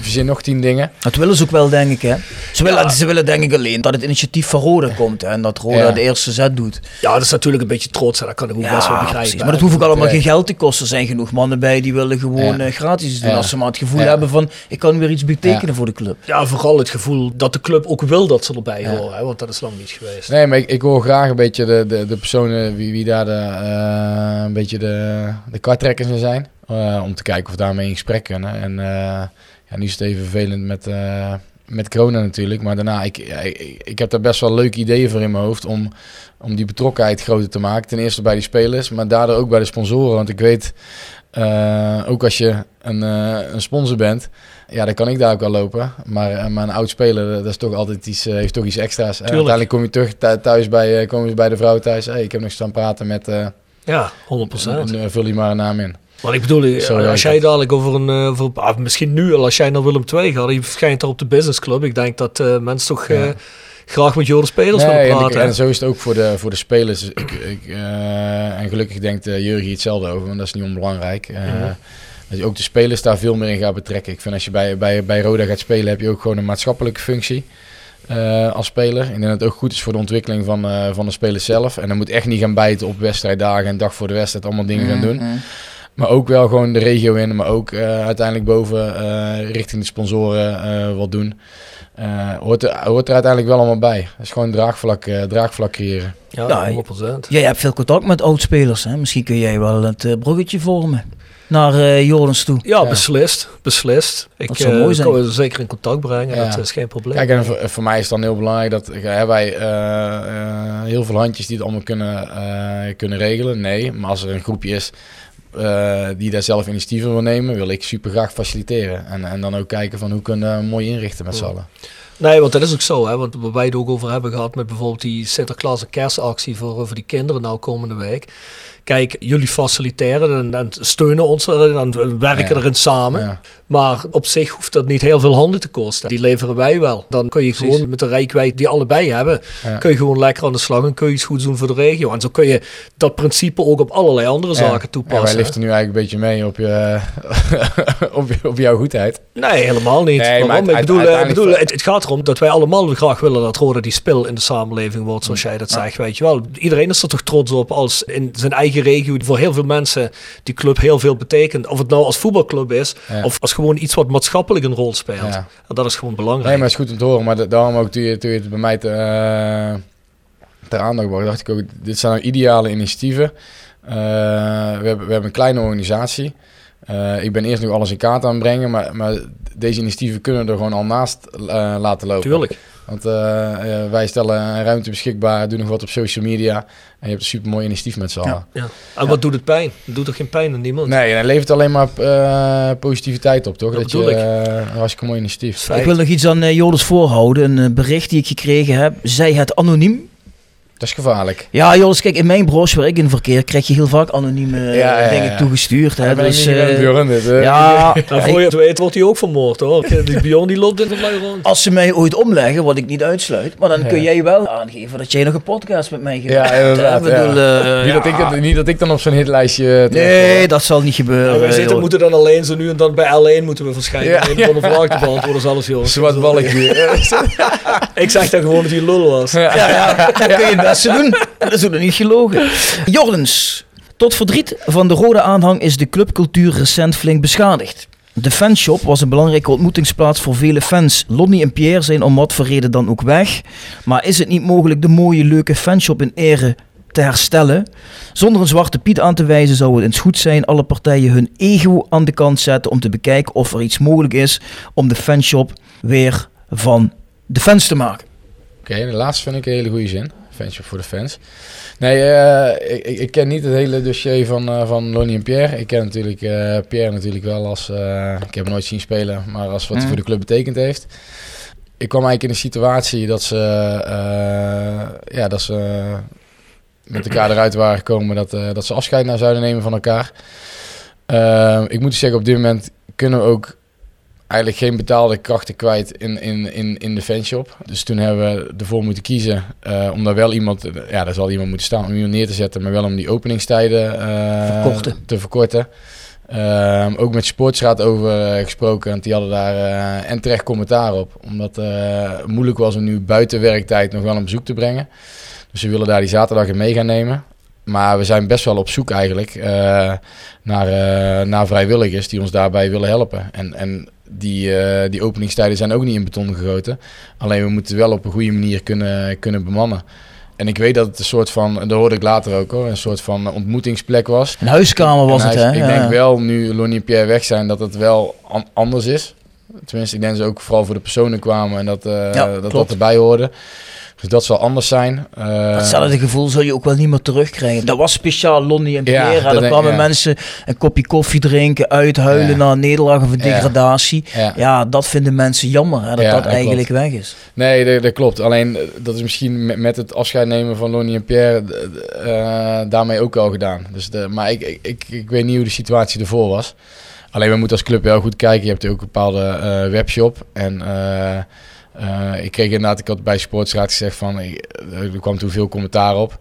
verzin nog tien dingen. Dat willen ze ook wel, denk ik, hè. Ze willen, ze willen denk ik alleen dat het initiatief van Roda komt. Hè, en dat Roda Ja. de eerste zet doet. Ja, dat is natuurlijk een beetje trots. hè. Dat kan ik ook best wel begrijpen. precies. Maar dat hoeft ook allemaal geen geld te kosten. Er zijn genoeg mannen bij die willen gewoon Ja. gratis doen. Ja. Als ze maar het gevoel Ja. hebben van, ik kan weer iets betekenen Ja. voor de club. Ja, vooral het gevoel dat de club ook wil dat ze erbij horen. Hè? Want dat is lang niet geweest. Nee, maar ik, ik hoor graag een beetje de, de, de personen wie, wie daar de, eh, een beetje de, de kartrekkers in zijn. Eh, om te kijken of we daarmee in gesprek kunnen. En eh, ja, nu is het even vervelend met, met corona natuurlijk. Maar daarna, ik, ik, ik heb daar best wel leuke ideeën voor in mijn hoofd om, om die betrokkenheid groter te maken. Ten eerste bij die spelers, maar daardoor ook bij de sponsoren. Want ik weet, eh, ook als je een, eh, een sponsor bent, ja, dan kan ik daar ook wel lopen. Maar, eh, maar een oud speler, dat is toch altijd iets, heeft toch iets extra's. Uiteindelijk kom je terug thu- thuis bij, komen ze bij de vrouw thuis. Hey, ik heb nog staan praten met, Ja, 100%. En, en, vul je maar een naam in. Maar ik bedoel, als jij dadelijk over een, over, ah, misschien nu al, als jij naar Willem II gaat, je verschijnt daar op de businessclub. Ik denk dat mensen toch Ja. Graag met Joris Spelers Nee, willen en, praten. en zo is het ook voor de, voor de spelers. Ik, ik, eh, en gelukkig denkt uh, Jurgen hetzelfde over, want dat is niet onbelangrijk. Eh, Mhm. Dat je ook de spelers daar veel meer in gaat betrekken. Ik vind als je bij, bij, bij Roda gaat spelen, heb je ook gewoon een maatschappelijke functie als speler. Ik denk dat het ook goed is voor de ontwikkeling van, van de spelers zelf. En dan moet echt niet gaan bijten op wedstrijddagen en dag voor de wedstrijd allemaal dingen gaan doen. Maar ook wel gewoon de regio in, maar ook eh, uiteindelijk boven eh, richting de sponsoren eh, wat doen. Eh, hoort, er, hoort er uiteindelijk wel allemaal bij. Het is gewoon draagvlak, eh, draagvlak creëren. ja, Ja, 100%. Jij hebt veel contact met oudspelers. Hè? Misschien kun jij wel het eh, bruggetje vormen naar eh Jordans toe. Ja, Ja. beslist. Beslist. Ik Dat zou eh, mooi zijn. kan zeker in contact brengen. Ja. Dat is geen probleem. Kijk, en voor, voor mij is het dan heel belangrijk dat hebben wij eh, eh, heel veel handjes die het allemaal kunnen, eh, kunnen regelen. Nee, maar als er een groepje is eh, die daar zelf initiatieven wil nemen, wil ik super graag faciliteren. En, en dan ook kijken van hoe kunnen we mooi inrichten met z'n allen. Nee, want dat is ook zo. Hè? Want waar wij het ook over hebben gehad met bijvoorbeeld die Sinterklaas en kerstactie voor, voor die kinderen nou komende week. Kijk, jullie faciliteren en, en steunen ons erin en we werken Ja. erin samen. Ja. Maar op zich hoeft dat niet heel veel handen te kosten. Die leveren wij wel. Dan kun je Precies. gewoon met de rijkwijd die allebei hebben, Ja. kun je gewoon lekker aan de slag en kun je iets goeds doen voor de regio. En zo kun je dat principe ook op allerlei andere zaken Ja. Ja, toepassen. wij liften nu eigenlijk een beetje mee op, je, [LAUGHS] op, op jouw goedheid. Nee, helemaal niet. Nee, maar Waarom? ik bedoel, eh, ik bedoel het, het gaat erom dat wij allemaal graag willen dat Roda die spil in de samenleving wordt, zoals Mm. jij dat zegt. Weet je wel. Iedereen is er toch trots op als in zijn eigen regio voor heel veel mensen die club heel veel betekent. Of het nou als voetbalclub is, Ja. of als gewoon iets wat maatschappelijk een rol speelt. Ja. En dat is gewoon belangrijk. Nee, maar het is goed om te horen. Maar da- daarom ook toen je, toen je het bij mij te, eh, ter aandacht bracht, dacht ik ook, dit zijn nou ideale initiatieven. Eh, we, hebben, we hebben een kleine organisatie. Eh, ik ben eerst nog alles in kaart aan het brengen, maar, maar deze initiatieven kunnen er gewoon al naast eh, laten lopen. Tuurlijk. Want eh, wij stellen ruimte beschikbaar, doen nog wat op social media. En je hebt een super mooi initiatief met z'n allen. Ja. En wat doet het pijn? Het doet toch geen pijn aan niemand? Nee, en het levert alleen maar eh, positiviteit op, toch? Dat Dat, je, ik. eh, een mooi initiatief. Feit. Ik wil nog iets aan uh, Joris voorhouden. Een bericht die ik gekregen heb. Zij het anoniem. Dat is gevaarlijk. Ja, Joris, kijk, in mijn branche waar ik in verkeer krijg je heel vaak anonieme Ja, ja, ja, dingen ja. toegestuurd. Hè? Ja, Dus, eh, Björn, dit, eh. ja, [LAUGHS] En voor je het weet wordt hij ook vermoord hoor. Die Bjorn die loopt in de rond. als ze mij ooit omleggen, wat ik niet uitsluit, maar dan Ja. kun jij wel aangeven dat jij nog een podcast met mij Ja, gemaakt hebt. inderdaad, bedoel, ja. eh, Niet, dat ik, ja. dat- niet dat ik dan op zo'n hitlijstje... Nee, dat zal niet gebeuren. Eh, zitten, moeten dan alleen zo nu en dan bij L1 moeten we verschijnen. Ja. Ja. Om een vraag te beantwoorden, zelfs jongens. Zwart balkje. [LAUGHS] Ik zeg dan gewoon dat hij lul was. Ja, ja, dat beste doen. Dat is nog niet gelogen. Jordens, tot verdriet van de rode aanhang is de clubcultuur recent flink beschadigd. De fanshop was een belangrijke ontmoetingsplaats voor vele fans. Lonnie en Pierre zijn om wat voor reden dan ook weg. Maar is het niet mogelijk de mooie, leuke fanshop in ere te herstellen? Zonder een zwarte piet aan te wijzen zou het eens goed zijn alle partijen hun ego aan de kant zetten om te bekijken of er iets mogelijk is om de fanshop weer van de fans te maken. Oké, de laatste vind ik een hele goede zin. Fanshop voor de fans. Nee, eh, ik, ik- ken niet het hele dossier van, eh, van Lonnie en Pierre. Ik ken natuurlijk eh, Pierre natuurlijk wel als... ik heb hem nooit zien spelen, maar als wat hij Mhm. voor de club betekend heeft. Ik kwam eigenlijk in een situatie dat ze... ja, dat ze met elkaar eruit waren gekomen dat, dat ze afscheid nou zouden nemen van elkaar. Ik moet zeggen, op dit moment kunnen we ook eigenlijk geen betaalde krachten kwijt in, in, in, in de fanshop. Dus toen hebben we ervoor moeten kiezen eh, om daar wel iemand, ja, daar zal iemand moeten staan om iemand neer te zetten, maar wel om die openingstijden Verkorten. te verkorten. Ehm, ook met Sportsraad over eh, gesproken, want die hadden daar en terecht commentaar op. Omdat het moeilijk was om nu buiten werktijd nog wel een bezoek te brengen. Dus we willen daar die zaterdag in mee gaan nemen. Maar we zijn best wel op zoek eigenlijk eh, naar, eh, naar vrijwilligers die ons daarbij willen helpen. En, en die, eh, die openingstijden zijn ook niet in beton gegoten. Alleen we moeten wel op een goede manier kunnen, kunnen bemannen. En ik weet dat het een soort van, dat hoorde ik later ook hoor, een soort van ontmoetingsplek was. Een huiskamer was En het, hè? Ik denk wel, nu Lonnie en Pierre weg zijn, dat het wel an- anders is. Tenminste, ik denk dat ze ook vooral voor de personen kwamen en dat eh, Ja, dat, erbij hoorde. Dus dat zal anders zijn. Eh, Hetzelfde gevoel zul je ook wel niet meer terugkrijgen. Dat was speciaal Lonnie en Ja, Pierre. denk- kwamen ja. mensen een kopje koffie drinken, uithuilen Ja. na een nederlaag of een Ja. degradatie. Ja. Ja. dat vinden mensen jammer, hè, dat Ja, dat dat eigenlijk weg is. Nee, dat, dat klopt. Alleen eh, dat is misschien met, met het afscheid nemen van Lonnie en Pierre daarmee ook al gedaan. Dus de, maar ik, ik, ik, ik weet niet hoe de situatie ervoor was. Alleen we moeten als club wel goed kijken. Je hebt ook een bepaalde eh, webshop. En eh, eh, ik kreeg inderdaad, ik had bij Sportsraad gezegd van, er kwam toen veel commentaar op.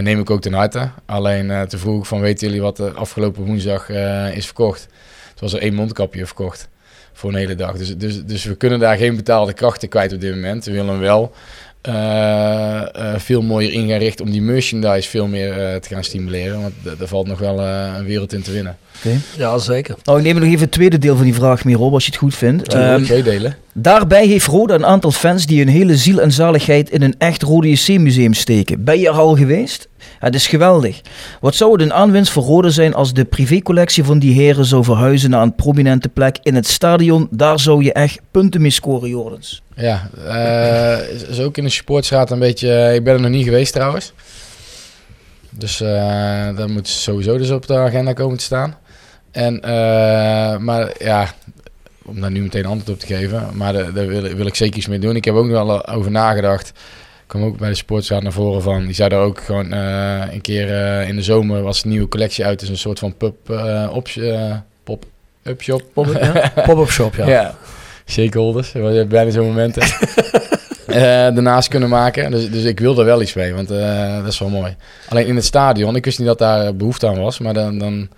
Neem ik ook ten harte. Alleen toen vroeg van, weten jullie wat er afgelopen woensdag is verkocht? Het was er één mondkapje verkocht voor een hele dag. Dus, dus, dus we kunnen daar geen betaalde krachten kwijt op dit moment. We willen wel veel mooier in gaan richten om die merchandise veel meer te gaan stimuleren. Want daar valt nog wel een wereld in te winnen. Ja, zeker. Nou, ik neem nog even het tweede deel van die vraag mee op, als je het goed vindt. Ehm, Twee delen. daarbij heeft Roda een aantal fans die hun hele ziel en zaligheid in een echt Rode JC museum steken. Ben je er al geweest? Het is geweldig. Wat zou het een aanwinst voor Roda zijn als de privécollectie van die heren zou verhuizen naar een prominente plek in het stadion? Daar zou je echt punten mee scoren, Jordens. Ja, eh, is, ook in de supportsraad een beetje... ik ben er nog niet geweest trouwens. Dus eh dat moet sowieso dus op de agenda komen te staan. En, eh, maar ja, om daar nu meteen antwoord op te geven. Maar daar, daar wil, wil ik zeker iets mee doen. Ik heb ook nog wel over nagedacht. Ik kwam ook bij de sportsraad naar voren van. Die zou daar ook gewoon eh, een keer eh, in de zomer was een nieuwe collectie uit. Dus een soort van pub, eh, op, eh, pop-up shop. Pop-up [LAUGHS] shop, ja. Ja, shakeholders. Je hebt bijna zo'n momenten. [LAUGHS] Daarnaast kunnen maken. Dus, dus ik wil er wel iets mee, want dat is wel mooi. Alleen in het stadion, ik wist niet dat daar behoefte aan was. Maar dan, dan,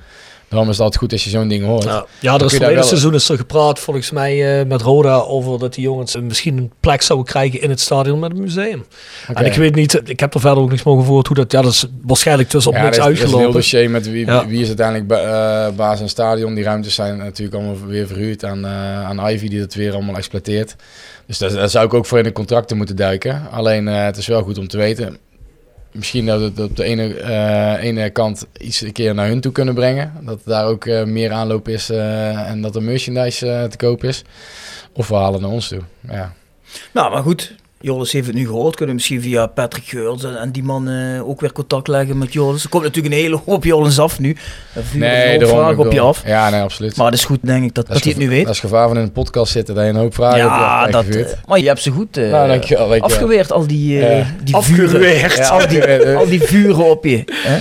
daarom is het altijd goed als je zo'n ding hoort. Ja, ja er is verleden wel- seizoen is er gepraat volgens mij eh, met Roda over dat die jongens misschien een plek zouden krijgen in het stadion met een museum. Oké. En ik weet niet, ik heb er verder ook niks mogen gehoord hoe dat, ja dat is waarschijnlijk tussen op Ja, niks is, dat is een heel uitgelopen. dossier met wie, Ja. wie is uiteindelijk ba eh, baas in het stadion. Die ruimtes zijn natuurlijk allemaal weer verhuurd aan, eh, aan Ivy die dat weer allemaal exploiteert. Dus daar, daar zou ik ook voor in de contracten moeten duiken. Alleen eh, het is wel goed om te weten. Misschien dat we op de ene, eh, ene kant iets een keer naar hun toe kunnen brengen. Dat daar ook eh, meer aanloop is eh, en dat er merchandise te koop is. Of we halen naar ons toe. Ja. Nou, maar goed. Joris heeft het nu gehoord. Kunnen we misschien via Patrick Geurts en, en die man eh, ook weer contact leggen met Joris. Er komt natuurlijk een hele hoop Joris af nu. Er vuren een hoop daarom, vragen ik op je af. Ja, nee, absoluut. Maar het is goed, denk ik, dat, dat, hij het nu weet. Dat is gevaar van in een podcast zitten dat je een hoop vragen op je ja, dat, eh, maar je hebt ze goed eh, Nou, dankjewel, dankjewel. afgeweerd, al die, eh, Ja. die vuren. Afgeweerd. Ja, al, die, [LAUGHS] al die vuren op je. Hè?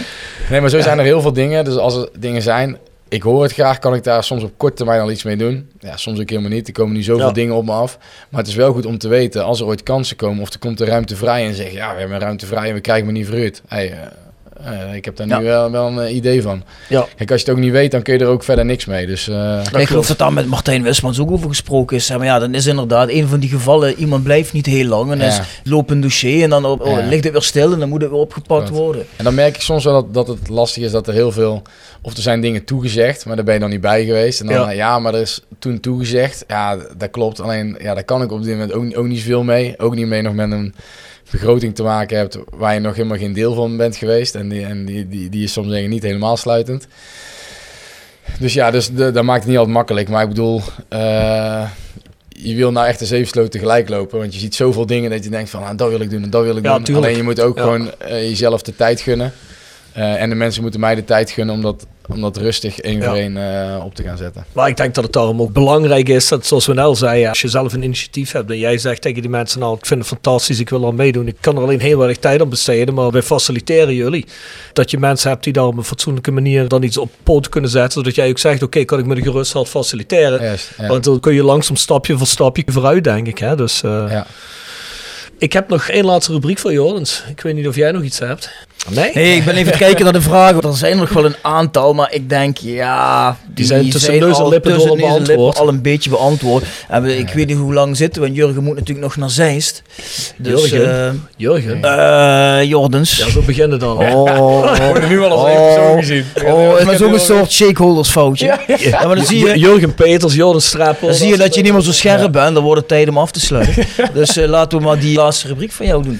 Nee, maar zo zijn er heel veel dingen. Dus als er dingen zijn, ik hoor het graag, kan ik daar soms op korte termijn al iets mee doen. Ja, soms ook helemaal niet. Er komen nu zoveel Ja. dingen op me af. Maar het is wel goed om te weten, als er ooit kansen komen of er komt er ruimte vrij en zeg ja, we hebben ruimte vrij en we krijgen me niet verhuurd. Hey, eh, ik heb daar Ja. nu wel, wel een eh, idee van. Ja. Kijk, als je het ook niet weet, dan kun je er ook verder niks mee. Dus eh, ik geloof dat daar met Martijn Wismans ook over gesproken is. hè. Maar ja, dan is inderdaad een van die gevallen, iemand blijft niet heel lang en Ja. is lopend dossier en dan oh, Ja. ligt het weer stil en dan moet het weer opgepakt Klopt. worden. En dan merk ik soms wel dat, dat het lastig is dat er heel veel... Of er zijn dingen toegezegd, maar daar ben je dan niet bij geweest. En dan, Ja. ja, maar er is toen toegezegd. Ja, dat klopt. Alleen, ja, daar kan ik op dit moment ook, ook niet zoveel mee. Ook niet mee nog met een begroting te maken hebt waar je nog helemaal geen deel van bent geweest. En die, en die, die, die is soms denk ik niet helemaal sluitend. Dus ja, dus de, dat maakt het niet altijd makkelijk. Maar ik bedoel, eh, je wil nou echt de zeven sloten tegelijk lopen. Want je ziet zoveel dingen dat je denkt van, ah, dat wil ik doen en dat wil ik Ja, doen. tuurlijk. Alleen je moet ook Ja. gewoon eh, jezelf de tijd gunnen. Eh, en de mensen moeten mij de tijd gunnen om dat, om dat rustig één voor één eh, op te gaan zetten. Maar ik denk dat het daarom ook belangrijk is dat, zoals we net al zeiden, als je zelf een initiatief hebt en jij zegt tegen die mensen, nou, ik vind het fantastisch, ik wil er meedoen. Ik kan er alleen heel weinig tijd aan besteden, maar wij faciliteren jullie. Dat je mensen hebt die daar op een fatsoenlijke manier dan iets op poot kunnen zetten, zodat jij ook zegt, oké, kan ik met een gerust hart faciliteren. Want dan kun je langzaam stapje voor stapje vooruit, denk ik. Hè? Dus, eh, Ja. Ik heb nog één laatste rubriek voor Jordens. Ik weet niet of jij nog iets hebt. Nee? Nee, ik ben even kijken naar de vragen. Er zijn nog wel een aantal, maar ik denk, ja... Die, zijn tussen neus en al lippen tussen door neus en lippen beantwoord. al een beetje beantwoord. En we, ik weet niet hoe lang zitten, want Jurgen moet natuurlijk nog naar Zeist. Dus, Jurgen? Jurgen? eh eh, Jordens. Ja, zo beginnen dan. Oh, [LAUGHS] worden nu al als één persoon gezien. Oh, het ook een soort shakeholders foutje. Ja, maar dan zie je, Jurgen Peters, Jordan Strappel. dan zie je dat je niet meer zo scherp bent. Dan wordt het tijd om af te sluiten. [LAUGHS] Dus eh, laten we maar die laatste rubriek van jou doen.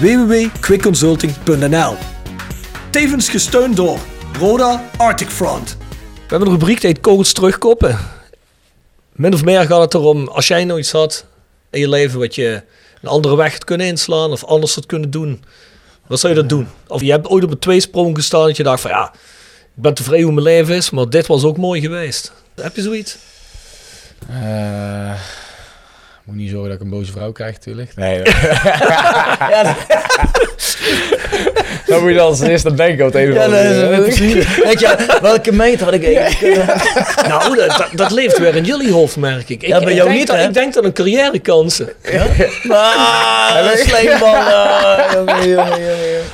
www.quickconsulting.nl Tevens gesteund door Roda Arctic Front. We hebben een rubriek die heet Kogels terugkoppen. Min of meer gaat het erom, als jij nou iets had in je leven wat je een andere weg had kunnen inslaan of anders had kunnen doen. Wat zou je dat doen? Of je hebt ooit op een tweesprong gestaan dat je dacht van ja, ik ben tevreden hoe mijn leven is, maar dit was ook mooi geweest. Heb je zoiets? Eh, moet niet zorgen dat ik een boze vrouw krijg, natuurlijk. Nee. [LAUGHS] Ja, dat- dan moet je dan als eerste denken op het een of ja, andere welke meet had ik eigenlijk? eh, Nou, dat, dat, dat leeft weer in jullie hoofd, merk ik. ik Ja, bij ik jou denk niet, dat, hè? Ik denk dat een carrièrekansen. Ah, slijmbal. ah, jongen.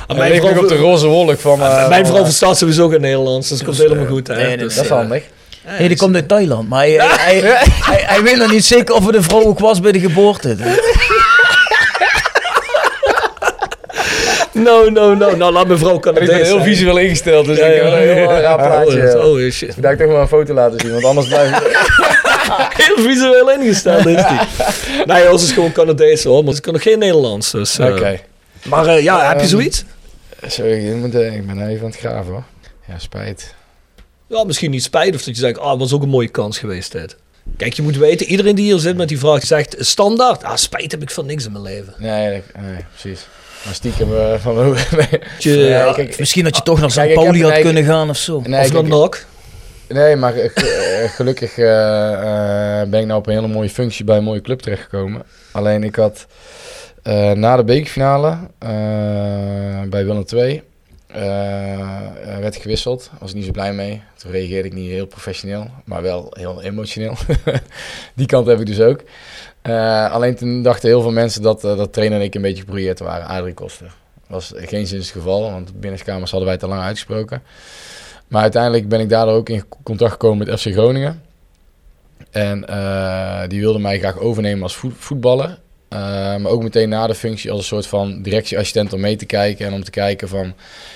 Ah, Hij ligt nog op de roze wolk van... eh, Mijn vrouw eh, verstaat sowieso geen Nederlands, dus het komt helemaal goed. Hè? nee, nee, Dus, Dat is eh, handig. Nee, die komt uit Thailand. Maar hij, hij, hij, [LAUGHS] hij, hij weet nog niet zeker of het een vrouw ook was bij de geboorte. No, no, no. Nou, laat mijn vrouw Ik Canadees ben heel visueel ingesteld, dus Ja, ik ja, heb een heel raar plaatje. Oh, oh, shit. Ik dacht toch maar een foto laten zien, want anders blijf ik... [LAUGHS] Heel visueel ingesteld is die. [LAUGHS] nee, ons is gewoon Canadees hoor, maar ze kan nog geen Nederlands. Dus, eh, Oké. Maar eh, ja, heb je Ehm, zoiets? Sorry, ik, moet, eh, ik ben even aan het graven hoor. Ja, spijt. Ja, misschien niet spijt of dat je zegt, ah, het was ook een mooie kans geweest dit. Kijk, je moet weten, iedereen die hier zit met die vraag zegt standaard, ah, spijt heb ik van niks in mijn leven. Nee, nee, nee, precies. Maar stiekem eh, van... [LAUGHS] ja, kijk, Misschien dat je toch naar St. heb- Pauli had kunnen gaan of zo. Nee, of dan NAC. Nee, maar eh, ge- eh, gelukkig eh, eh, ben ik nou op een hele mooie functie bij een mooie club terechtgekomen. Alleen ik had eh, na de bekerfinale eh, bij Willem II eh, werd gewisseld. Was ik niet zo blij mee. Toen reageerde ik niet heel professioneel, maar wel heel emotioneel. [LAUGHS] Die kant heb ik dus ook. Eh, alleen toen dachten heel veel mensen dat, eh, dat trainer en ik een beetje gebrouilleerd waren. Adrie Koster. was geen zins het geval, want binnenskamers hadden wij te lang uitgesproken. Maar uiteindelijk ben ik daardoor ook in contact gekomen met FC Groningen. En die wilde mij graag overnemen als voet- voetballer. Eh, maar ook meteen na de functie als een soort van directieassistent om mee te kijken. En om te kijken van,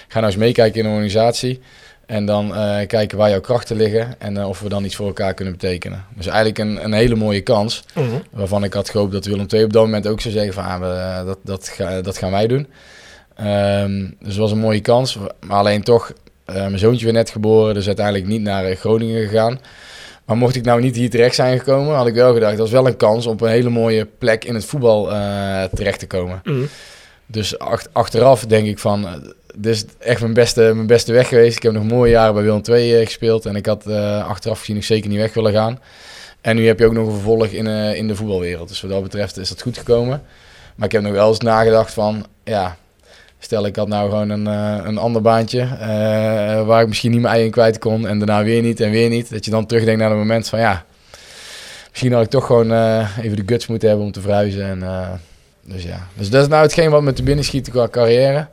ga nou eens meekijken in de organisatie. En dan eh, kijken waar jouw krachten liggen en eh, of we dan iets voor elkaar kunnen betekenen. Dus eigenlijk een, een hele mooie kans. Waarvan ik had gehoopt dat Willem II op dat moment ook zou zeggen van, ah, we, dat, dat, ga- dat gaan wij doen. Ehm, dus het was een mooie kans. Maar alleen toch, mijn zoontje weer net geboren, dus uiteindelijk niet naar Groningen gegaan. Maar mocht ik nou niet hier terecht zijn gekomen, had ik wel gedacht, dat was wel een kans om op een hele mooie plek in het voetbal eh, terecht te komen. Mhm. Dus ach- achteraf denk ik van, eh, dit is echt mijn beste, mijn beste weg geweest. Ik heb nog mooie jaren bij Willem II eh, gespeeld en ik had achteraf gezien nog zeker niet weg willen gaan. En nu heb je ook nog een vervolg in, in de voetbalwereld. Dus wat dat betreft is dat goed gekomen. Maar ik heb nog wel eens nagedacht van, ja, stel ik had nou gewoon een, eh, een ander baantje eh, waar ik misschien niet mijn ei in kwijt kon en daarna weer niet en weer niet. Dat je dan terugdenkt naar het moment van, ja, misschien had ik toch gewoon eh, even de guts moeten hebben om te verhuizen. En, dus ja, dus dat is nou hetgeen wat me te binnen schiet qua carrière.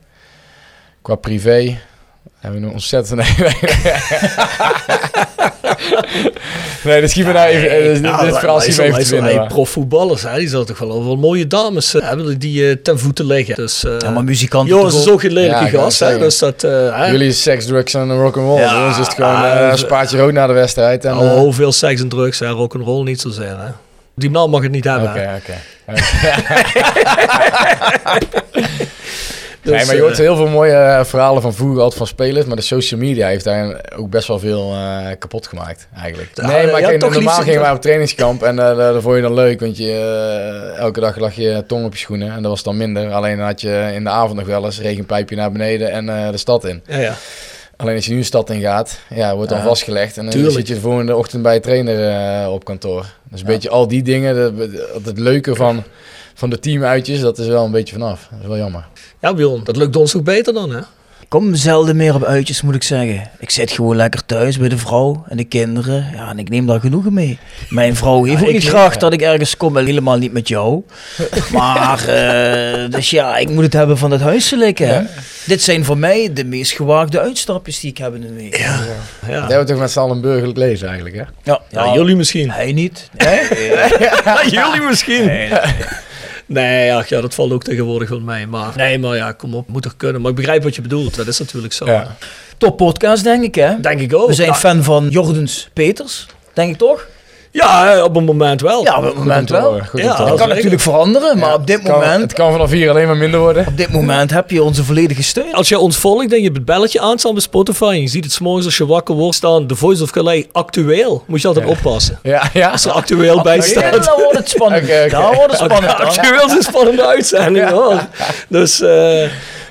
Qua privé hebben we een ontzettend... [LAUGHS] nee, dat schiet me nou even... eh, dit- Nou, dit verhaal schiet me even te binnen. Profvoetballers, hè, die zullen toch wel wel mooie dames eh, hebben die eh, ten voeten liggen. Dus, eh Ja, maar muzikanten Joris is ook? geen lelijke Ja, gast, hè, dus dat... eh, hè. Jullie is seks, drugs en rock'n'roll. Ja, Ja, ons is het gewoon eh, spaatje rood na de wedstrijd. En, Oh, veel seks en drugs, hè, rock'n'roll niet zozeer, hè. Die naam mag het niet hebben, Oké, hè. oké. [LAUGHS] [LAUGHS] Dus, nee, maar je eh, hoort heel veel mooie eh, verhalen van vroeger altijd van spelers. Maar de social media heeft daar ook best wel veel eh, kapot gemaakt, eigenlijk. Nee, maar ja, kijk, normaal gingen wij op trainingskamp. En eh, dat vond je dan leuk, want je, eh, elke dag lag je tong op je schoenen. En dat was dan minder. Alleen dan had je in de avond nog wel eens regenpijpje naar beneden en eh, de stad in. Ja, ja. Alleen als je nu een stad in gaat, ja, wordt dan Ja, vastgelegd. En dan tuurlijk. zit je de volgende ochtend bij je trainer eh, op kantoor. Dus een beetje al die dingen, de- de- het leuke van, van de teamuitjes, dat is wel een beetje vanaf. Dat is wel jammer. Ja, Bjorn, dat lukt ons ook beter dan, hè? kom zelden meer op uitjes, moet ik zeggen. Ik zit gewoon lekker thuis bij de vrouw en de kinderen. Ja, en ik neem daar genoegen mee. Mijn vrouw heeft Ja, ook ik- niet graag dat ik ergens kom, en helemaal niet met jou. [LAUGHS] Maar, eh, dus ja, ik moet het hebben van het huiselijke. Dit zijn voor mij de meest gewaagde uitstapjes die ik heb in een week. Ja, Ja. Dat hebben we toch met z'n allen een burgerlijk leven eigenlijk, hè? ja, Ja, jullie misschien. Hij niet. [LAUGHS] Hè? Ja, [LAUGHS] jullie misschien. Nee, ach, ja, dat valt ook tegenwoordig van mij. Maar nee, maar ja, kom op, moet toch kunnen. Maar ik begrijp wat je bedoelt. Dat is natuurlijk zo. Ja. Top podcast, denk ik, hè? Denk ik ook. We zijn ja, fan van Jordens Peters, denk ik toch? Ja, eh, op een moment wel. Ja, op het moment wel. Goed om Ja, Dat kan zeker. natuurlijk veranderen, maar op dit kan- moment... Het kan vanaf hier alleen maar minder worden. Op dit moment heb je onze volledige steun. Als je ons volgt en je hebt het belletje aanstaan bij Spotify en je ziet het 's morgens als je wakker wordt staan, The Voice of Calais actueel, moet je altijd oppassen. Ja, ja. Als er actueel bij staat. dan wordt het spannend. Oké, oké. Dan wordt het spannend. dan. Actueel is een spannende uitzending hoor. Dus, eh,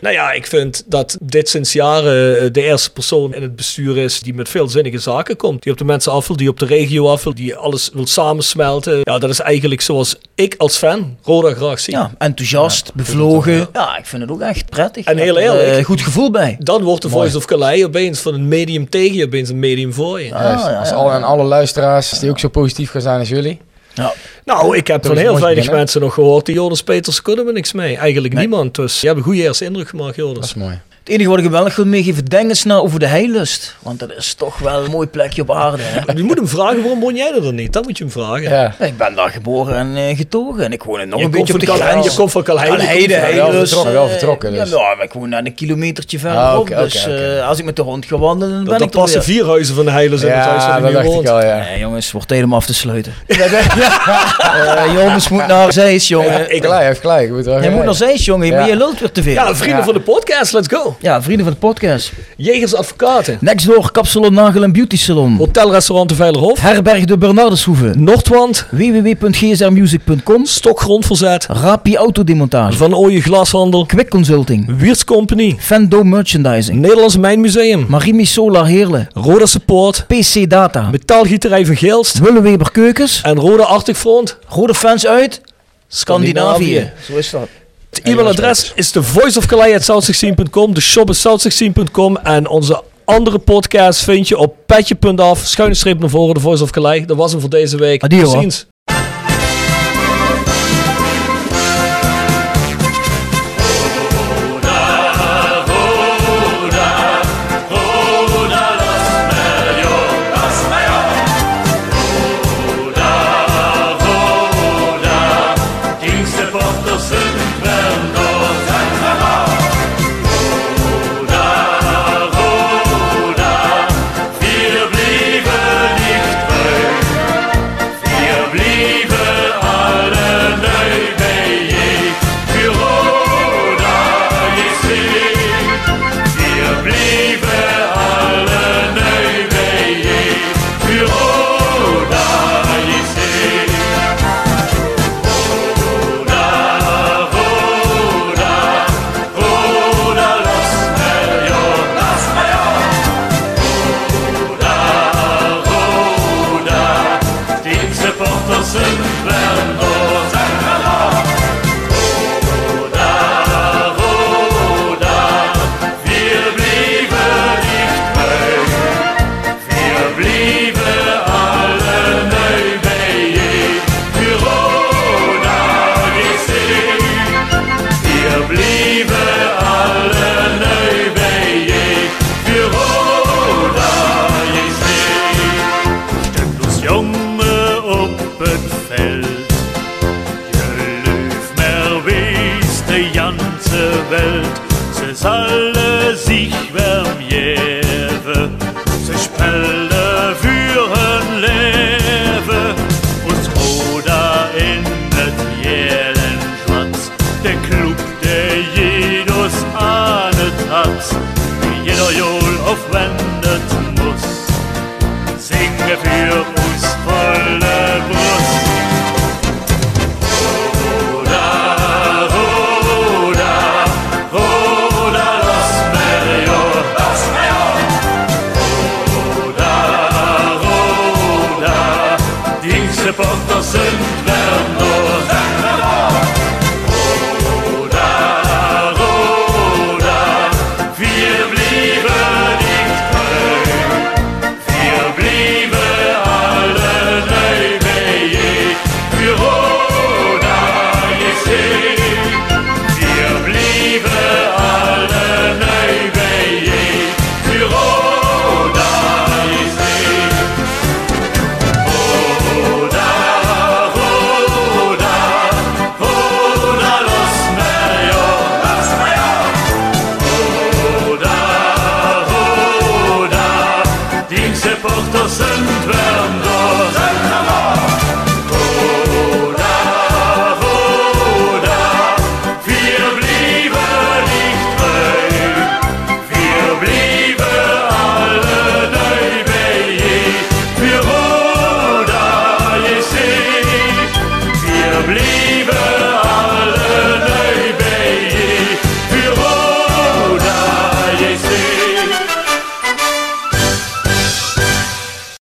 nou ja, ik vind dat dit sinds jaren eh, de eerste persoon in het bestuur is die met veel zinnige zaken komt. Die op de mensen af wil, die op de regio af wil, die alles wil samensmelten. Ja, dat is eigenlijk zoals ik als fan Roda graag zie. Ja, enthousiast, bevlogen. Ja, ik vind het ook echt prettig. En heel er, eerlijk. eh, goed gevoel bij. Dan wordt de Voice of Calais opeens van een medium tegen je, opeens een medium voor je. Ja, Als ja. alle, en alle luisteraars die ook zo positief gaan zijn als jullie. Ja. Nou, ik heb Dat van heel weinig beginnen. mensen nog gehoord die Joris Peters kunnen we niks mee. Eigenlijk niemand. Dus je hebt een goede eerste indruk gemaakt, Dat Joris. is mooi. Het enige wat ik wel nog wil meegeven, denk eens na over de heilust. Want dat is toch wel een mooi plekje op aarde. Hè? Je moet hem vragen, waarom woon jij er dan niet? Dat moet je hem vragen. Ja. Ik ben daar geboren en eh, getogen. En ik woon er nog Je een beetje op de grens. je komt van je komt van- wel heilust. vertrokken, wel eh, vertrokken dus. Ja, nou, maar ik woon net een kilometertje verderop. Ah, dus eh, als ik met de hond ga wandelen, dan ben Dat, ik dat er passen weer. vier huizen van de Heilers in het huis Ja, waar dat dacht ik al, ja. Nee, jongens, wordt tijd om af te sluiten. [LAUGHS] Eh, jongens, moet naar Zeist, jongen. Ik- Gelijk, heeft gelijk. Je moet naar Zeist, jongen. Ja. Maar je lult weer te veel. Ja, vrienden Ja. van de podcast, let's go. Ja, vrienden van de podcast. Jegers Advocaten. Next door Kapsalon Nagel en Beauty Salon. Hotelrestaurant de Veilerhof. Herberg de Bernardeshoeve. Noordwand. www.gsrmusic.com. Stokgrondverzet. Rapi Autodemontage. Van Ooyen Glashandel. Quick Consulting. Wiertz Company. Fendo Merchandising. Nederlands Mijnmuseum. Marimi Solar Heerlen. Roda Support. PC Data. Metaalgieterij van Geelst. Willeweber Keukens. En Roda Arctic Front. Rode fans uit Scandinavië. Zo is dat. Het e-mailadres is de voiceofcalais.south16.com. De shop is south16.com. En onze andere podcast vind je op petje.af. Schuine streep naar voren, de Voice of Calais. Dat was hem voor deze week. Tot ziens.